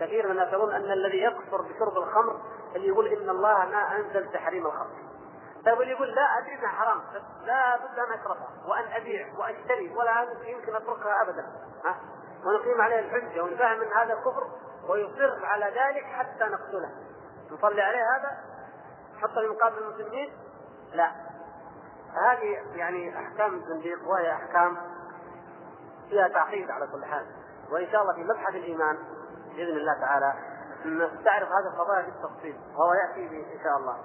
كثير من يظن أن الذي يكفر بشرب الخمر اللي يقول إن الله ما أنزل تحريم الخمر. طيب اللي يقول لا أدري إنها حرام لا بد أن اشربها وأن أبيع واشتري ولا يمكن أتركها ابدا. ها؟ ونقيم عليه الحجة ونفهم إن هذا كفر ويصر على ذلك حتى نقتله. نصلي عليه هذا؟ حتى في مقابل المسلمين؟ لا. هذه يعني أحكام الزنديق وهي أحكام فيها تعقيد على كل حال. وإن شاء الله في مبحث الإيمان بإذن الله تعالى نستعرض هذه القضايا بالتفصيل وهو يأتي إن شاء الله.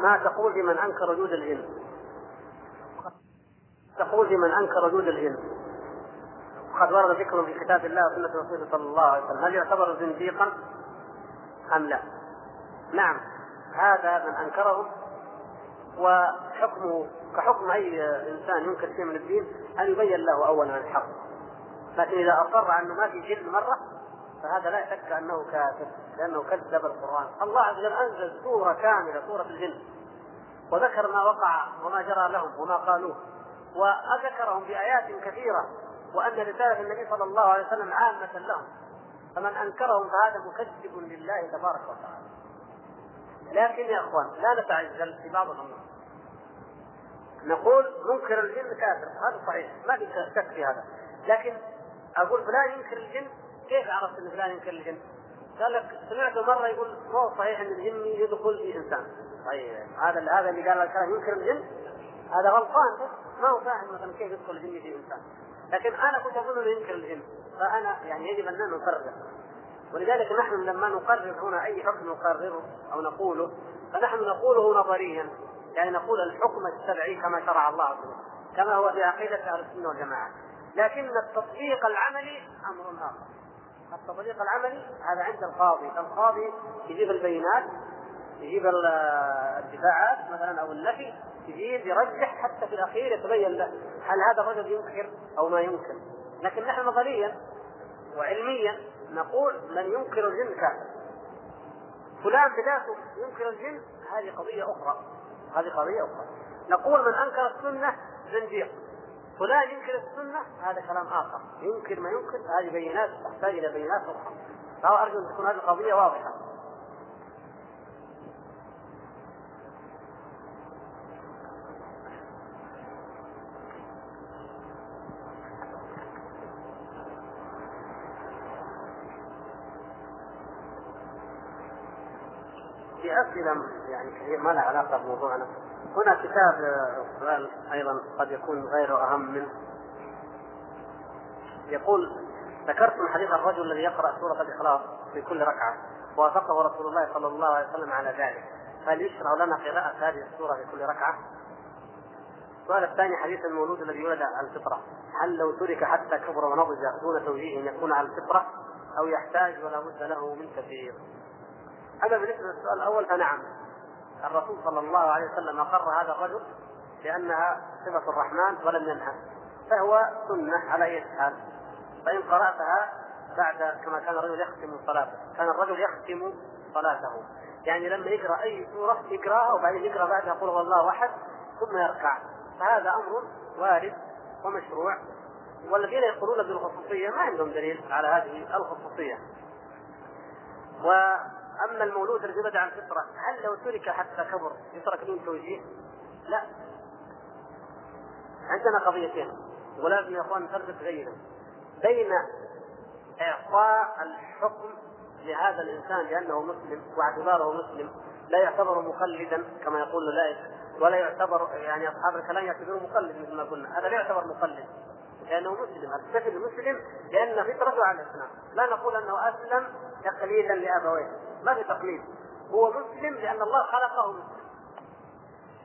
ما تقول لمن أنكر وجود الجن تقول في من أنكر وجود العلم. وقد ورد ذكر في كتاب الله وسنة رسوله صلى الله عليه وسلم هل يعتبر زنديقا؟ أم لا؟ نعم هذا من أنكره وحكمه كحكم أي إنسان ينكر شيء من الدين أن يبين له اولا الحق. لكن اصر على أنه ما في جن مرة فهذا لا شك أنه كافر لأنه كذب القرآن. الله عز وجل أنزل سورة كاملة سورة الجن. وذكر ما وقع وما جرى لهم وما قالوه. وذكرهم بآيات كثيرة وأن رسالة النبي صلى الله عليه وسلم عامة لهم. فمن أنكرهم فهذا مكذب لله تبارك وتعالى. لكن يا أخوان لا نتعجل في بعض الأمور. نقول منكر الجن كافر. هذا صحيح. ما في شك في هذا. لكن أقول فلان ينكر الجن كيف عرفت إن فلان ينكر الجن؟ قال لك سمعته مرة يقول مو صحيح إن الجن يدخل في إنسان. طيب هذا هذا اللي قال الكلام ينكر الجن؟ هذا غلطان. ما هو فاهم مثلا كيف يدخل الجن في إنسان. لكن أنا كنت اظن إنه ينكر الجن. فأنا يعني يجب أن نفرق ولذلك نحن لما نقرر هنا أي حكم نقرره أو نقوله فنحن نقوله نظريا. يعني نقول الحكم الشرعي كما شرع الله عز وجل كما هو في عقيدة أهل السنة والجماعة. لكن التطبيق العملي أمر آخر. التطبيق العملي هذا عند القاضي. القاضي يجيب البينات يجيب الدفاعات مثلا أو النفي يجيب يرجح حتى في الأخير يتبين له هل هذا الرجل ينكر أو ما ينكر. لكن نحن نظريا وعلميا نقول من ينكر الجن كافر. فلان بذاته ينكر الجن هذه قضية أخرى. هذه قضية أخرى. نقول من أنكر السنة زنديق فلان ينكر السنة هذا كلام آخر. ينكر ما ينكر هذه بينات تحتاج إلى بينات أخرى. فارجو أن تكون هذه القضية واضحة. في أسئلة يعني كثير ما لها علاقة بموضوعنا هنا كتاب سؤال أيضا قد يكون غيره أهم منه. يقول ذكرتم حديث الرجل الذي يقرأ سورة الإخلاص في كل ركعة وافقه رسول الله صلى الله عليه وسلم على ذلك. هل يشرع لنا قراءة هذه السورة في كل ركعة؟ السؤال الثاني حديث المولود الذي يولد على الفطرة. هل لو ترك حتى كبر ونضج دون توجيه يكون على الفطرة؟ أو يحتاج ولا بد له من كثير؟ أما بالنسبة للسؤال الأول فنعم. الرسول صلى الله عليه وسلم أقر هذا الرجل لأنها صفة الرحمن ولم ينهى فهو سنة على أي حال. فإن قرأتها بعد كما كان الرجل يختم صلاته كان الرجل يختم صلاته. يعني لما يقرأ أي سورة يقرأها وبعدين يقرأ بعدها قل هو الله أحد ثم يركع. فهذا أمر وارد ومشروع. والذين يقولون بالخصوصية ما عندهم دليل على هذه الخصوصية. و أما المولود الذي ولد عن الفطره هل لو ترك حتى كبر يترك دون توجيه؟ لا. عندنا قضيتين. ولازم يا إخوان نفرق جيدا بين إعطاء الحكم لهذا الإنسان لأنه مسلم واعتباره مسلم لا يعتبر مقلدا كما يقول اولئك ولا يعتبر يعني أصحاب الكلام يعتبروه مقلد مثل ما قلنا. هذا لا يعتبر مقلد لأنه مسلم. الطفل مسلم لأن فطرته على الإسلام. لا نقول أنه أسلم تقليدا لأبويه. ما في تقليد. هو مسلم لأن الله خلقه مسلم.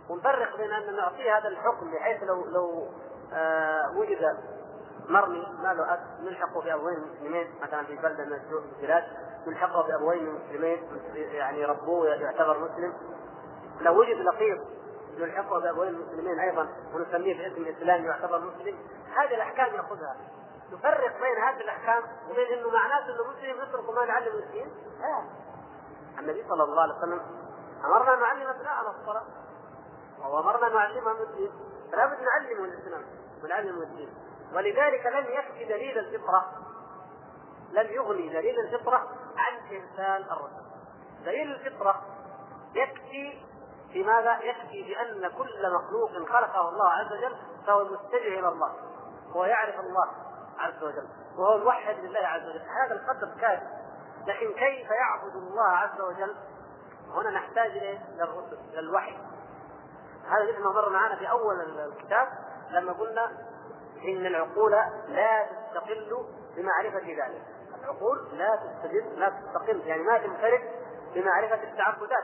ونفرق بين أن نعطيه هذا الحكم بحيث لو لو آه وجد مرمي ما له أب نلحقه بأبوين مسلمين مثلا في بلدة من البلاد نلحقه بأبوين مسلمين يعني ربوه يعتبر مسلم. لو وجد لقيط نلحقه بأبوين مسلمين أيضا ونسميه باسم اسلامي يعتبر مسلم هذه الأحكام يأخذها. نفرق بين هذه الأحكام وبين إنه معناته إنه مسلم يترك ما نعلم المسلمين. لا النبي صلى الله عليه وسلم أمرنا أن نعلم ابناءنا الصلاة. وأمرنا أن نعلمهم الدين فلا بد نعلمهم الإسلام ونعلمهم الدين ولذلك لم يكفي دليل الفطرة لم يغني دليل الفطرة عن إنسان الرسل دليل الفطرة يكفي في ماذا؟ يكفي بأن كل مخلوق خلقه الله عز وجل فهو متجه إلى الله هو يعرف الله عز وجل وهو موحد لله عز وجل. هذا القدر كافي. لكن كيف يعبد الله عز وجل؟ هنا نحتاج اليه للوحي هذا مثل ما مر معنا في أول الكتاب لما قلنا إن العقول لا تستقل بمعرفة ذلك. العقول لا تستدل لا تستقل يعني ما تنفرد بمعرفة التعبدات.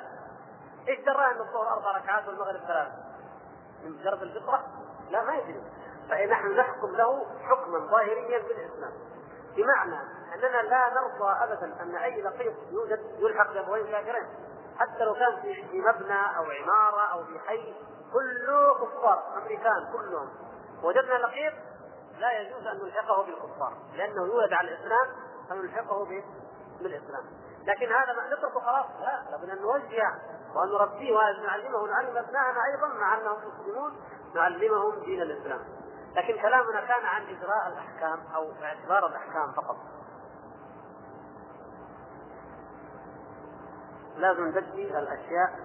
إيش درى أن الظهر أربع ركعات والمغرب ثلاث من مجرد الفطرة؟ لا ما يدري. فنحن نحكم له حكما ظاهريا بالاسلام بمعنى أننا لا نرضى ابدا أن أي لقيط يوجد يلحق بابوين كافرين حتى لو كان في مبنى أو عمارة أو في حي كله كفار أمريكان كلهم وجدنا لقيط لا يجوز أن نلحقه بالكفار. لأنه يولد على الإسلام فنلحقه بالإسلام. لكن هذا ما نتركه خلاص لا. لابد أن نوجه وأن نربيه وأن نعلمه. ونعلم ابنائنا أيضا مع أنهم مسلمون نعلمهم دين الإسلام. لكن كلامنا كان عن إجراء الأحكام أو اعتبار الأحكام فقط. لازم نبدي الأشياء.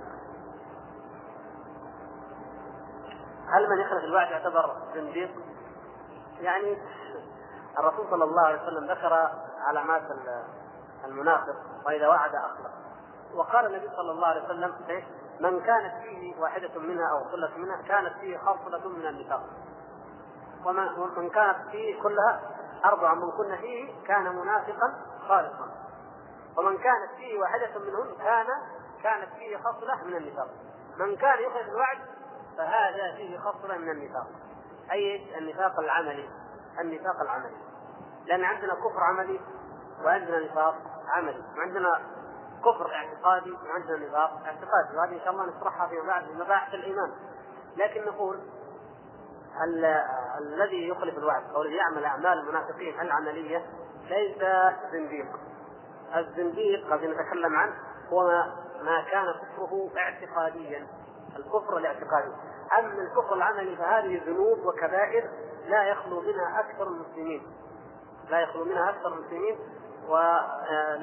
هل من يخلف الوعد يعتبر زنديق؟ يعني الرسول صلى الله عليه وسلم ذكر علامات المنافق وإذا وعد أخلف. وقال النبي صلى الله عليه وسلم من كانت فيه واحدة منها أو خلة منها كانت فيه خصلة من النفاق. ومن كانت فيه كلها أربع من كن فيه كان منافقا خالصا ومن كانت فيه واحدة منهن كان كانت فيه خصلة من النفاق. من كان يخرج الوعد فهذا فيه خصلة من النفاق. أي النفاق العملي. النفاق العملي. لأن عندنا كفر عملي وعندنا نفاق عملي. وعندنا كفر اعتقادي وعندنا نفاق اعتقادي. وهذه إن شاء الله نشرحها فيما بعد في مباحث الإيمان. لكن نقول الذي يخلف الوعد أو الذي يعمل أعمال المنافقين العملية ليس زنديق. الزنديق الذي نتكلم عنه هو ما, ما كان كفره اعتقاديا. الكفر الاعتقادي. أما الكفر العملي فهذه ذنوب وكبائر لا يخلو منها أكثر المسلمين. لا يخلو منها أكثر المسلمين ولا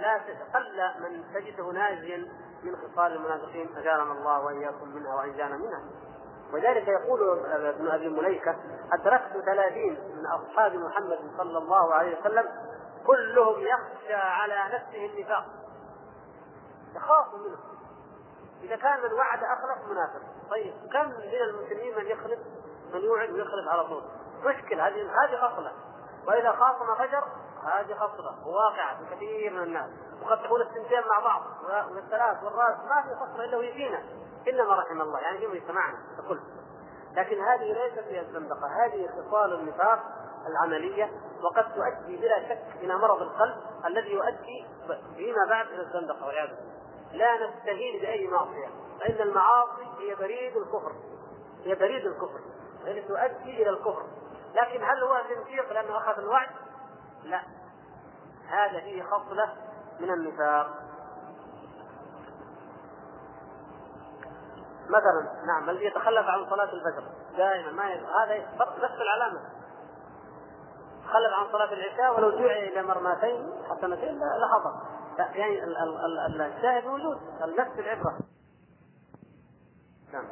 لا قل من تجده ناجيا من خصال المنافقين أجارنا الله وإياكم منها وانجانا منها. ولذلك يقول ابن أبي مليكة أدركت ثلاثين من أصحاب محمد صلى الله عليه وسلم كلهم يخشى على نفسه النفاق. يخاف منه. إذا كان من وعد اخلف منافق. طيب كم من المسلمين من يخلف؟ من يوعد ويخلف على طول. مشكلة هذه هذه غفله وإذا خاصم فجر هذه خصلة. وواقعة في كثير من الناس. وقد تكون السنتين مع بعض والثلاث والرأس ما في خصلة إلا وهي فينا إلا ما رحم الله. يعني في مجتمعنا ككل لكن هذه ليست هي الزندقة. هذه خصال النفاق العملية وقد تؤدي بلا شك إلى مرض القلب الذي يؤدي فيما بعد إلى الزندقة والعياذ بالله. لا نستهين بأي معصية فإن المعاصي هي بريد الكفر. هي بريد الكفر. التي تؤدي إلى الكفر. لكن هل هو زنديق لأنه أخذ الوعد؟ لا. هذا فيه خصلة من النفاق. مثلا نعم الذي يتخلف عن صلاة الفجر دائما ما يد... هذا نفس العلامة. تخلف عن صلاة العشاء ولو دعي إلى مرماتين حسنتين لخطأ يعني الشاهد موجود نفس العبرة. نعم.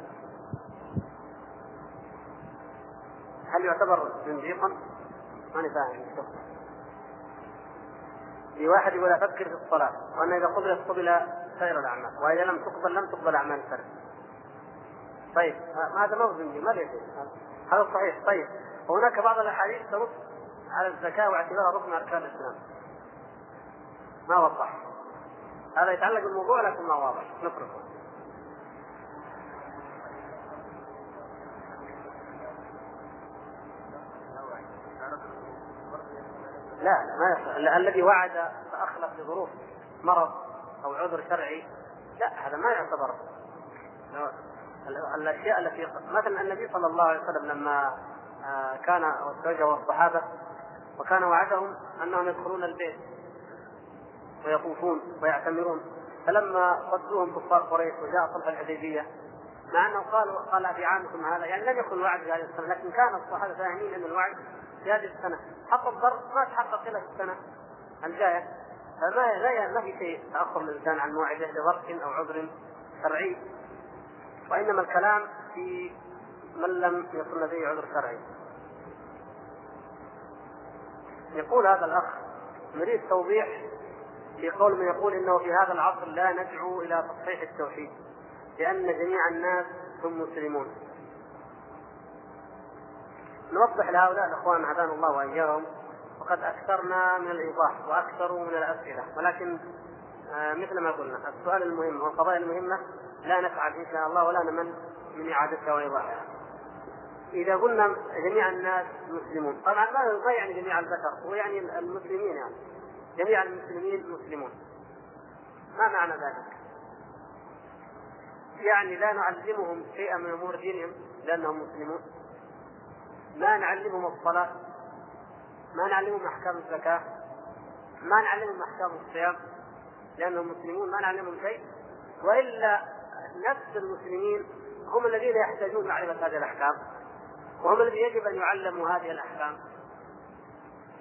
هل يعتبر زنديقا؟ ماني فاهم في واحد يقول أفكر في الصلاة وأن إذا قبلت قبل سائر الأعمال وإذا لم تقبل لم تقبل أعمال الفرد. طيب هذا ما هو ما هذا صحيح طيب وهناك بعض الأحاديث تنص على الزكاة واعتبارها ركن أركان الإسلام. ما وضح. هذا يتعلق بالموضوع لكن ما واضح نتركه. لا ما يصح الذي وعد فأخلف لظروف مرض أو عذر شرعي لا هذا ما يعتبر الأشياء التي مثلا النبي صلى الله عليه وسلم لما آه، كان وزوجه الصحابه وكان وعدهم أنهم يدخلون البيت ويطوفون ويعتمرون. فلما صدوهم كفار قريش وجاء صلح الحديبية مع أنه قالوا قال في عامكم هذا يعني لم يكن وعد في هذه السنة لكن كان الصحابة فاهمين أن الوعد في هذه السنة. حتى الضرب ما تحقق إلا في السنة الجاية. فما لا ما في شيء تأخر الانسان عن موعده لظرف أو عذر شرعي. وإنما الكلام في من لم يكن لديه عذر شرعي. يقول هذا الأخ نريد توضيح في قول من يقول إنه في هذا العصر لا ندعو إلى تصحيح التوحيد لأن جميع الناس هم مسلمون. نوضح لهؤلاء الإخوان هدانا الله وإياهم وقد أكثرنا من الإيضاح وأكثروا من الأسئلة ولكن آه، مثل ما قلنا السؤال المهم والقضايا المهمة لا نسعد إن شاء الله ولا نمن من إعادتها وإيضاحها. إذا قلنا جميع الناس مسلمون طبعا ما يعني جميع البشر هو يعني المسلمين يعني. جميع المسلمين مسلمون. ما معنى ذلك؟ يعني لا نعلمهم شيئا من أمور دينهم لأنهم مسلمون. ما نعلمهم الصلاة. ما نعلمهم أحكام الزكاة. ما نعلمهم أحكام الصيام. لأنهم مسلمون ما نعلمهم شيء. وإلا نفس المسلمين هم الذين يحتاجون معرفة هذه الأحكام وهم الذين يجب أن يعلموا هذه الأحكام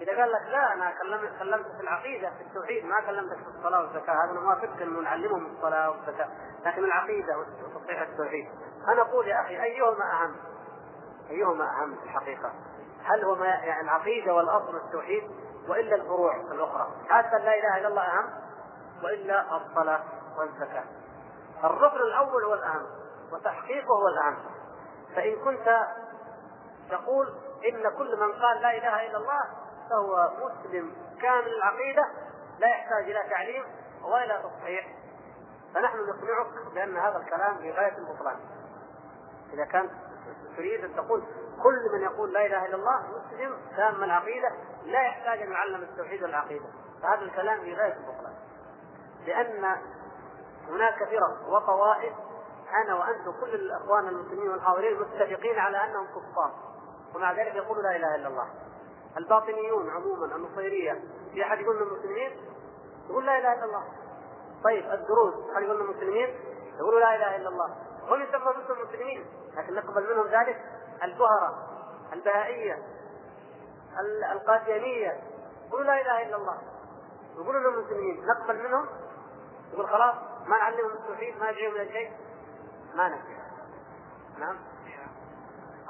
إذا قال لك لا أنا كلمت كلمت في العقيدة في التوحيد ما كلمتك في الصلاة والزكاة هذا أنا موافقك أن نعلمهم الصلاة والزكاة لكن العقيدة وتصحيح التوحيد أنا أقول يا أخي أيهما أهم أيهما أهم في الحقيقة؟ هل هو ما يعني العقيدة والأصل التوحيد وإلا الفروع الأخرى؟ حتى لا إله إلا الله أهم وإلا الصلاة والزكاة. الركن الأول هو الأهم وتحقيقه هو الأهم. فإن كنت تقول إن كل من قال لا إله إلا الله فهو مسلم كامل العقيدة لا يحتاج إلى تعليم ولا تصحيح. فنحن نقنعك بأن هذا الكلام في غاية البطلان. إذا كان تريد أن تقول كل من يقول لا إله إلا الله مسلم تام العقيدة لا يحتاج أن يعلم التوحيد والعقيدة. فهذا الكلام في غاية البطلان. لأن هناك فرق وطوائف. أنا وأنتم كل الإخوان المسلمين والحاضرين متفقين على أنهم كفار. ومع ذلك يقولوا لا إله إلا الله. الباطنيون عموما النصيرية. في أحد يقول المسلمين يقول لا إله إلا الله. طيب الدروز. هل يقول من المسلمين يقولوا لا إله إلا الله. هم يسمون انفسهم مسلمين لكن نقبل منهم ذلك البهرة البهائية القاديانية. يقولوا لا إله إلا الله. يقولوا لهم مسلمين نقبل منهم يقول خلاص ما نعلمهم التوحيد ما يجيهم إلى شيء. ما نفع نعم.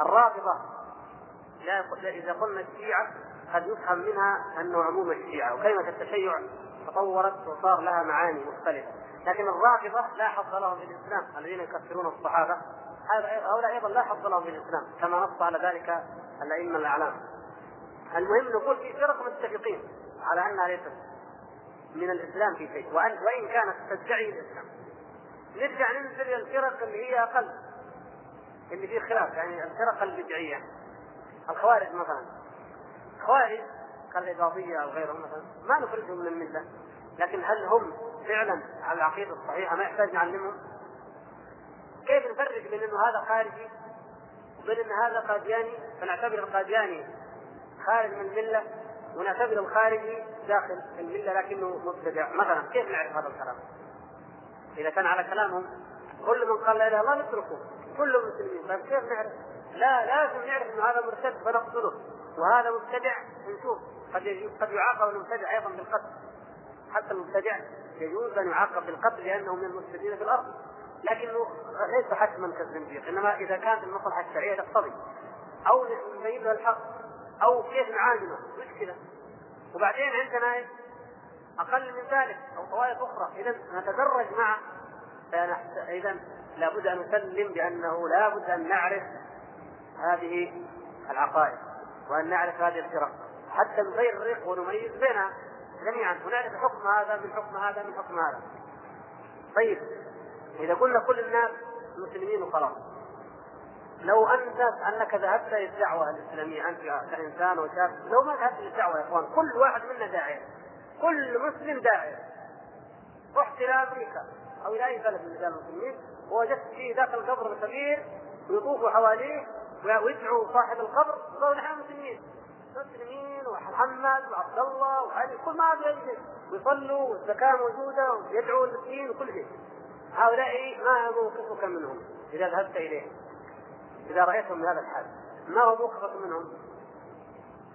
الرافضة لا إذا قلنا الشيعة قد يفهم منها أنه عموم الشيعة وكلمة التشيع تطورت وصار لها معاني مختلفة. لكن الرافضة لا حظ لهم في الإسلام الذين يكفرون الصحابة. هؤلاء أيضا لا حظ لهم في الإسلام كما نص على ذلك الأئمة الأعلام. المهم نقول في فرق متفقين على أنها ليست من الإسلام في شيء. وأن وإن كانت تدعي الإسلام. نرجع ننزل الفرق اللي هي أقل. اللي فيه خلاف. يعني الفرق البدعية. الخوارج مثلا. الخوارج كالإضافية أو غيرهم مثلا. ما نخرجهم من الملة. لكن هل هم فعلا على العقيدة الصحيحة؟ ما يحتاج نعلمهم؟ كيف نفرق بين إنه هذا خارجي وبين ان هذا قادياني؟ فنعتبر القادياني خارج من الملة. ونعتبر الخارجي داخل الملة لكنه مبتدع. مثلا كيف نعرف هذا الكلام؟ إذا كان على كلامهم كل من قال لا إله إلا الله نتركه. كلهم مسلمين طيب كيف نعرف؟ لا لازم نعرف ان هذا مرتد فنقتله. وهذا مبتدع نشوف. قد قد يعاقب المبتدع أيضا بالقتل. حتى المبتدع يجوز أن يعاقب بالقتل لأنه من المفسدين في الأرض. لكنه ليس حتما كالزنديق. إنما إذا كانت المصلحة الشرعية تقتضي. أو نبين له الحق. أو كيف نعالجه؟ مشكلة. وبعدين عندنا إيش؟ أقل من ذلك أو طوائف أخرى. اذا نتدرج مع اذا لابد أن نسلم بأنه لابد أن نعرف هذه العقائد وأن نعرف هذه الفرق. حتى نفرق ونميز بينها جميعا. ونعرف حكم هذا من حكم هذا من حكم هذا. طيب إذا قلنا كل الناس مسلمين وخلاص. لو انت أنك ذهبت إلى الدعوة الإسلامية أنت كإنسان وشاب لو ما ذهبت للدعوه يا إخوان كل واحد منا داعية كل مسلم داعية. رحت إلى أمريكا أو إلى أي بلد من بلاد المسلمين ووجدت فيه ذاك القبر الكبير ويطوفوا حواليه ويدعوا صاحب القبر وقالوا نحن مسلمين. مسلمين ومحمد وعبد الله وعلي كل ما يجلس ويصلوا والزكاة موجودة ويدعوا المسلمين وكل شيء. هؤلاء ما موقفك منهم إذا ذهبت إليهم إذا رأيتهم بهذا الحال. ما هو موقفك منهم؟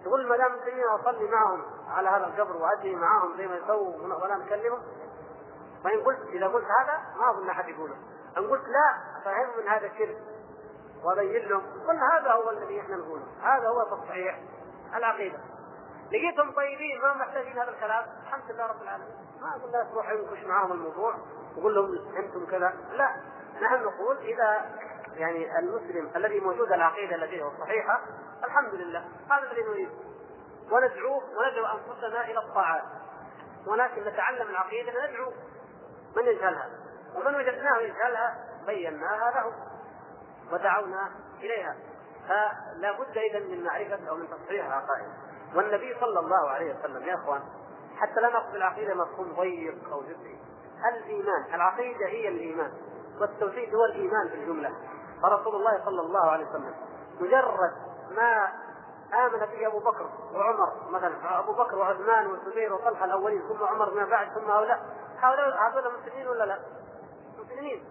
تقول ما دام مسلمين أصلي معهم على هذا القبر وادعي معهم زي ما يسووا ولا نكلمهم. فإن قلت إذا قلت هذا ما أظن أحد يقوله. إن قلت لا افهمهم من هذا الشرك. وأبين لهم قل هذا هو الذي إحنا نقوله. هذا هو تصحيح العقيدة. لقيتهم طيبين ما محتاجين هذا الكلام. الحمد لله رب العالمين. ما أقول لا تروح ينكش معاهم الموضوع وقول لهم أنتم كذا. لا نحن نقول إذا يعني المسلم الذي موجود العقيدة التي هي الصحيحه الحمد لله. هذا الذي نريد. وندعوه وندعو أنفسنا إلى الطاعات. ولكن نتعلم العقيدة ندعو من يجهلها. ومن وجدناه يجهلها بيناها له. ودعونا إليها. فلا بد إذا من معرفة أو من تصحيح العقائد. والنبي صلى الله عليه وسلم يا إخوان حتى لا ناخذ العقيدة مفهوم ضيق أو جزئي الإيمان العقيدة هي الإيمان والتوحيد هو الإيمان في الجمله فرسول الله صلى الله عليه وسلم مجرد ما آمن به أبو بكر وعمر مثلا أبو بكر وعثمان والزبير وطلحة الأولين ثم عمر ما بعد ثم هؤلاء هؤلاء هؤلاء مسلمين ولا لا؟ مسلمين.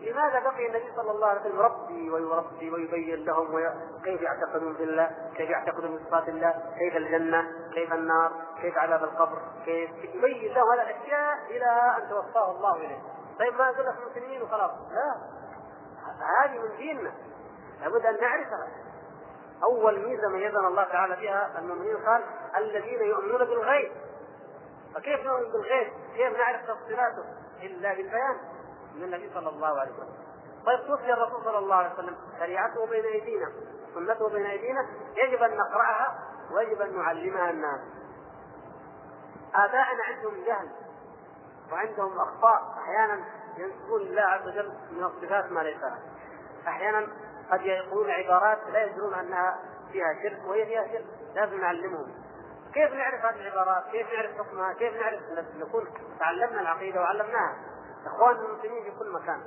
لماذا بقي النبي صلى الله عليه وسلم يربي ويربي ويبين لهم كيف يعتقدون في الله، كيف يعتقدون بصفات الله، كيف الجنة، كيف النار، كيف عذاب القبر، كيف يبين لهم هذه الأشياء إلى أن توفاه الله إليه. طيب ما يقول لك مسلمين وخلاص، لا. هذه من ديننا لابد أن نعرفها أول ميزة ميزنا الله تعالى بها المؤمنين قال الذين يؤمنون بالغيب فكيف نؤمن بالغيب؟ كيف نعرف تفصيلاته؟ إلا بالبيان من النبي صلى الله عليه وسلم. طيب توفي الرسول صلى الله عليه وسلم شريعته بين أيدينا سنته بين أيدينا يجب أن نقرأها ويجب أن نعلمها الناس. ابائنا عندهم جهل وعندهم أخطاء أحيانا ينسبون لله عز وجل من الصفات ما ليس له. أحيانا قد يقولون عبارات لا يدرون أنها فيها شرك وهي فيها شرك لازم نعلمهم كيف نعرف هذه العبارات؟ كيف نعرف حكمها؟ كيف نعرف نكون تعلمنا العقيدة وعلمناها إخوان المسلمين في كل مكان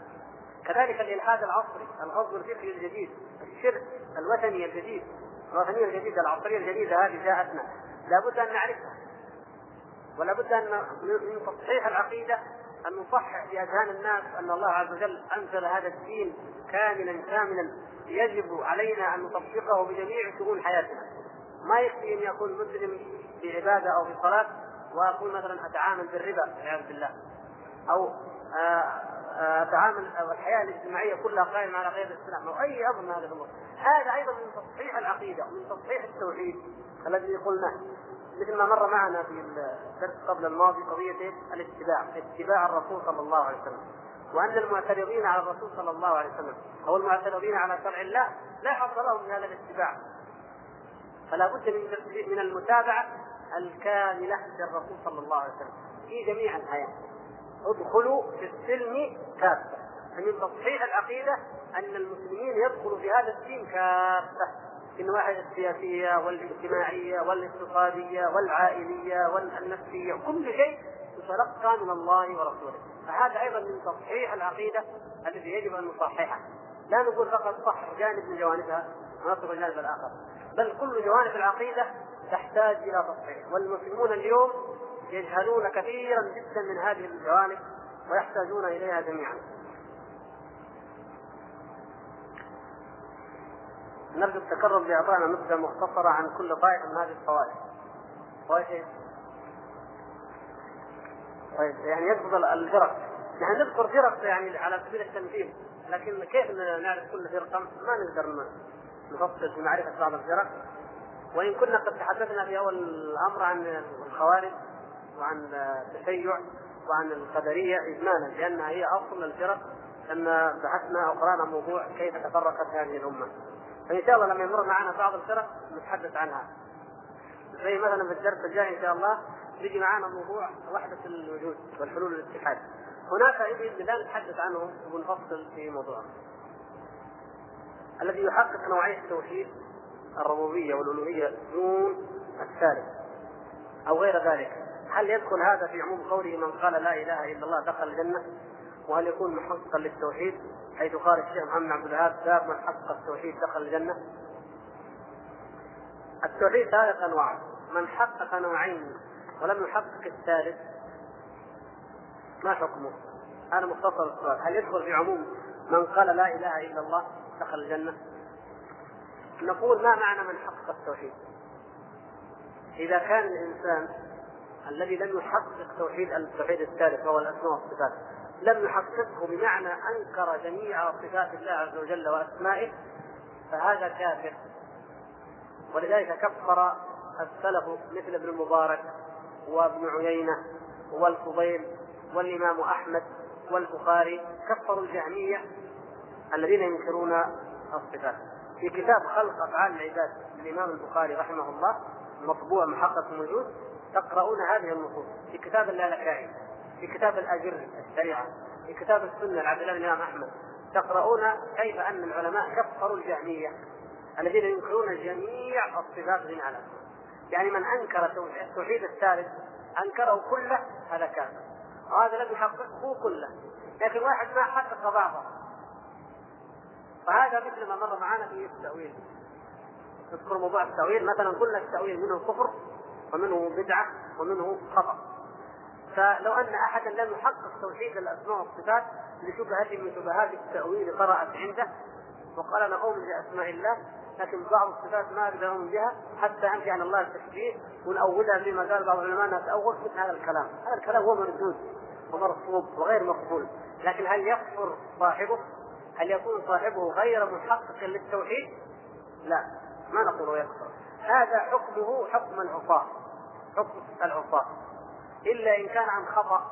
كذلك الإلحاد العصري الغزو الفكري الجديد الشرك الوثني الجديد الوثنية الجديدة العصرية الجديدة هذه جاءتنا لابد أن نعرفها ولا بد أن من تصحيح العقيدة أن نصحح في أذهان الناس أن الله عز وجل أنزل هذا الدين كاملا كاملا. يجب علينا أن نطبقه بجميع شؤون حياتنا. ما يكفي أن يكون مسلم في عبادة أو في صلاة واكون مثلا أتعامل بالربا والعياذ بالله. أو آه، آه، أتعامل أو الحياة الاجتماعية كلها قائمة على غير الإسلام أو أي أمر من هذه الأمور. هذا أيضا من تصحيح العقيدة ومن تصحيح التوحيد الذي قلناه. مثل ما مر معنا في الدرس قبل الماضي قضية الاتباع اتباع الرسول صلى الله عليه وسلم. وأن المعترضين على الرسول صلى الله عليه وسلم أو المعترضين على شرع الله لا حظ لهم من هذا الاتباع. فلا بد من من المتابعة الكاملة للرسول صلى الله عليه وسلم في جميع الحياة ادخلوا في السلم كافة. فمن تصحيح العقيدة أن المسلمين يدخلوا في هذا الدين كافة. في النواحي السياسية والاجتماعية والاقتصادية والعائلية والنفسية كل شيء يتلقى من الله ورسوله. فهذا أيضا من تصحيح العقيدة الذي يجب أن نصححها. لا نقول فقط صح جانب من جوانبها ونترك الجانب الآخر. بل كل جوانب العقيدة تحتاج إلى تصحيح. والمسلمون اليوم يجهلون كثيرا جدا من هذه الجوانب ويحتاجون إليها جميعا. نرجو التكرم باعطائنا نبذه مختصرة عن كل طائفة من هذه الطوائف. طائفه طيب يعني يقصد الفرق. نحن نذكر فرق يعني على سبيل التمثيل لكن كيف نعرف كل فرقة؟ ما نقدر نفصل في معرفة بعض الفرق. وإن كنا قد تحدثنا في أول الأمر عن الخوارج وعن التشيع وعن القدرية اجمالا لأنها هي أصل الفرق. لما بحثنا أو قرانا موضوع كيف تفرقت هذه الأمة. فان شاء الله لما يمر معنا بعض الفرق نتحدث عنها. زي مثلا في الدرس الجاي إن شاء الله يجي معنا موضوع وحدة الوجود والحلول الاتحاد هناك باذن الله نتحدث عنه ونفصل في موضوع. الذي يحقق نوعيه التوحيد الربوبية والألوهية دون الثالث أو غير ذلك. هل يدخل هذا في عموم قوله من قال لا إله إلا الله دخل الجنة؟ وهل يكون محققا للتوحيد حيث قال الشيخ محمد عبد الوهاب باب من حقق التوحيد دخل الجنة التوحيد ثلاث أنواع من حقق نوعين ولم يحقق الثالث ما حكمه؟ هذا مختصر السؤال هل يدخل في عموم من قال لا إله إلا الله دخل الجنة؟ نقول ما معنى من حقق التوحيد؟ إذا كان الإنسان الذي لم يحقق توحيد التوحيد الثالث وهو الأسماء والصفات لم يحققه بمعنى أنكر جميع صفات الله عز وجل وأسمائه فهذا كافر. ولذلك كفر السلف مثل ابن المبارك وابن عيينة والفضيل والإمام أحمد والبخاري كفروا الجهمية الذين ينكرون الصفات. في كتاب خلق أفعال العباد للامام البخاري رحمه الله مطبوع محقق موجود تقرؤون هذه النصوص في كتاب اللالكائي في كتاب الأجر الشريعة في كتاب السنة لعبد الله الامام أحمد. تقرؤون كيف أن العلماء كفروا الجهمية الذين ينكرون جميع الصفات على يعني من أنكر التوحيد الثالث أنكره كله هذا كافر. وهذا لم يحققه كله. لكن واحد ما حقق بعضه فهذا مثل ما مر معنا في التأويل. نذكر موضوع التأويل. مثلا قلنا التأويل منه كفر ومنه بدعة ومنه خطأ. فلو أن أحدا لم يحقق توحيد الأسماء والصفات لشبهة من شبهات التأويل طرأت عنده وقال أنا أؤمن بأسماء الله لكن بعض الصفات ما أقدر أؤمن بها حتى أنفي عن الله التشبيه ونأولها زي ما قال بعض العلماء أنها تأول مثل هذا الكلام هذا الكلام هو مردود ومرفوض وغير مقبول لكن هل يكفر صاحبه؟ هل يكون صاحبه غير محقق للتوحيد؟ لا ما نقول ويكفر هذا حكمه حكم العصاة حكم العصاة إلا إن كان عن خطأ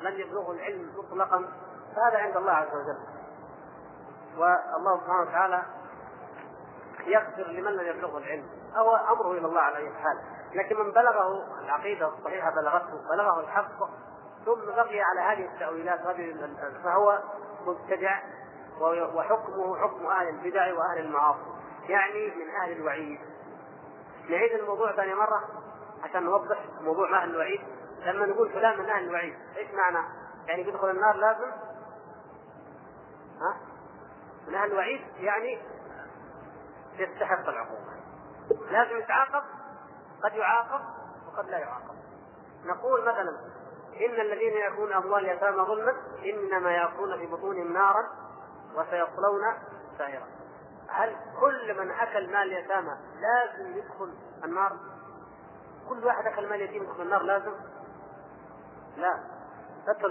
لم يبلغه العلم مطلقا فهذا عند الله عز وجل. والله سبحانه وتعالى يغفر لمن لم يبلغه العلم. أو أمره إلى الله على أي حال. لكن من بلغه العقيدة الصحيحة بلغته بلغه الحق ثم بقي على هذه التأويلات فهو مبتدع وحكمه حكم أهل البدع وأهل المعاصي. يعني من أهل الوعيد. نعيد الموضوع ثاني مرة عشان نوضح موضوع أهل الوعيد. لما نقول فلان من أهل الوعيد إيش معنى؟ يعني بيدخل النار لازم ها؟ من أهل الوعيد يعني يستحق العقوبة لازم يتعاقب قد يعاقب وقد لا يعاقب نقول مثلا إن الذين يأكلون أموال اليتامى ظلما إنما يأكلون في بطونهم نارا وسيصلون سعيرا هل كل من أكل مال اليتامى لازم يدخل النار؟ كل واحد أكل مال يتيم يدخل النار لازم؟ لا.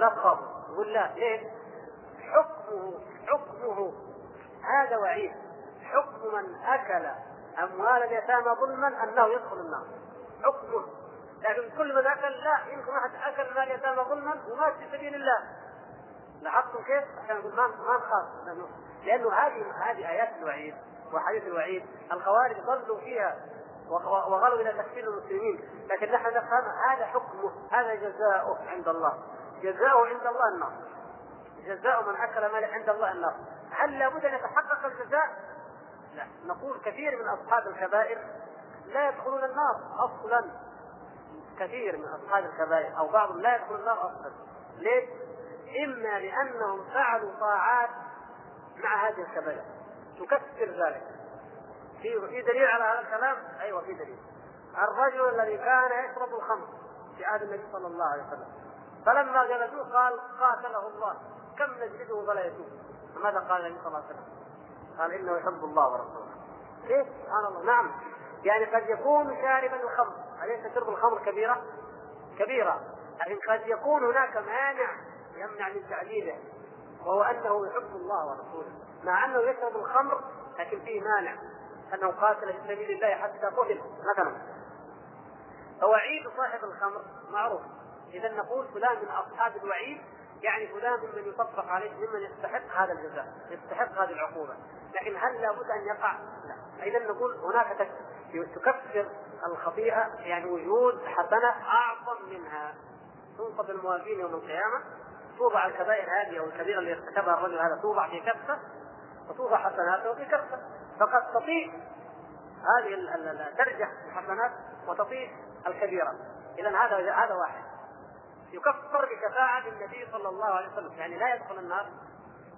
تخافوا يقول لا. ليه؟ حكمه حكمه. هذا وعيد. حكم من أكل أموال اليتامى ظلما أنه يدخل النار. حكمه لكن كل من أكل لا. يمكن واحد أكل مال اليتامى ظلما ومات في سبيل الله. لاحظتم كيف؟ عشان نقول ما ما نخاف لأنه هذه هذه آيات الوعيد وحديث الوعيد. الخوارج ضلوا فيها وغلوا إلى تكفير المسلمين. لكن نحن نفهم هذا حكمه هذا جزاؤه عند الله. جزاؤه عند الله النار. جزاء من أكل مال عند الله النار. هل لابد أن يتحقق الجزاء؟ لا. نقول كثير من أصحاب الكبائر لا يدخلون النار أصلا. كثير من أصحاب الكبائر أو بعضهم لا يدخلون النار أصلا. ليش؟ إما لأنهم فعلوا طاعات مع هذه الكبائر. تكفر ذلك. في في دليل على هذا الكلام؟ أيوه في دليل. الرجل الذي كان يشرب الخمر في عهد النبي صلى الله عليه وسلم. فلما جلسوه قال قاتله الله. كم نجلده فلا يتوب فماذا قال النبي صلى الله عليه وسلم؟ قال إنه يحب الله ورسوله. كيف سبحان الله. نعم. يعني قد يكون شاربا الخمر. أليس شرب الخمر كبيرة؟ كبيرة. لكن قد يكون هناك مانع يمنع من تعليله وهو أنه يحب الله ورسوله. مع أنه يشرب الخمر لكن فيه مانع. أنه قاتل في سبيل الله حتى قتل مثلا. فوعيد صاحب الخمر معروف. إذا نقول فلان من أصحاب الوعيد يعني فلان ممن يطبق عليه ممن يستحق هذا الجزاء يستحق هذه العقوبة. لكن هل لابد أن يقع؟ لا. اذا نقول هناك تكفر الخطيئة يعني وجود حسنة أعظم منها. تنصب الموازين يوم القيامة. توضع الكبائر هذه أو الكبيره اللي ارتكبها الرجل هذا توضع في كفه وتوضع حسناته في كفه. فقد تطيع هذه ترجح الحسنات وتطيع الكبيرة. اذا هذا هذا واحد. يكفر بشفاعة النبي صلى الله عليه وسلم. يعني لا يدخل النار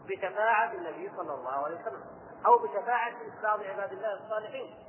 بشفاعة النبي صلى الله عليه وسلم. أو بشفاعة بعض عباد الله الصالحين.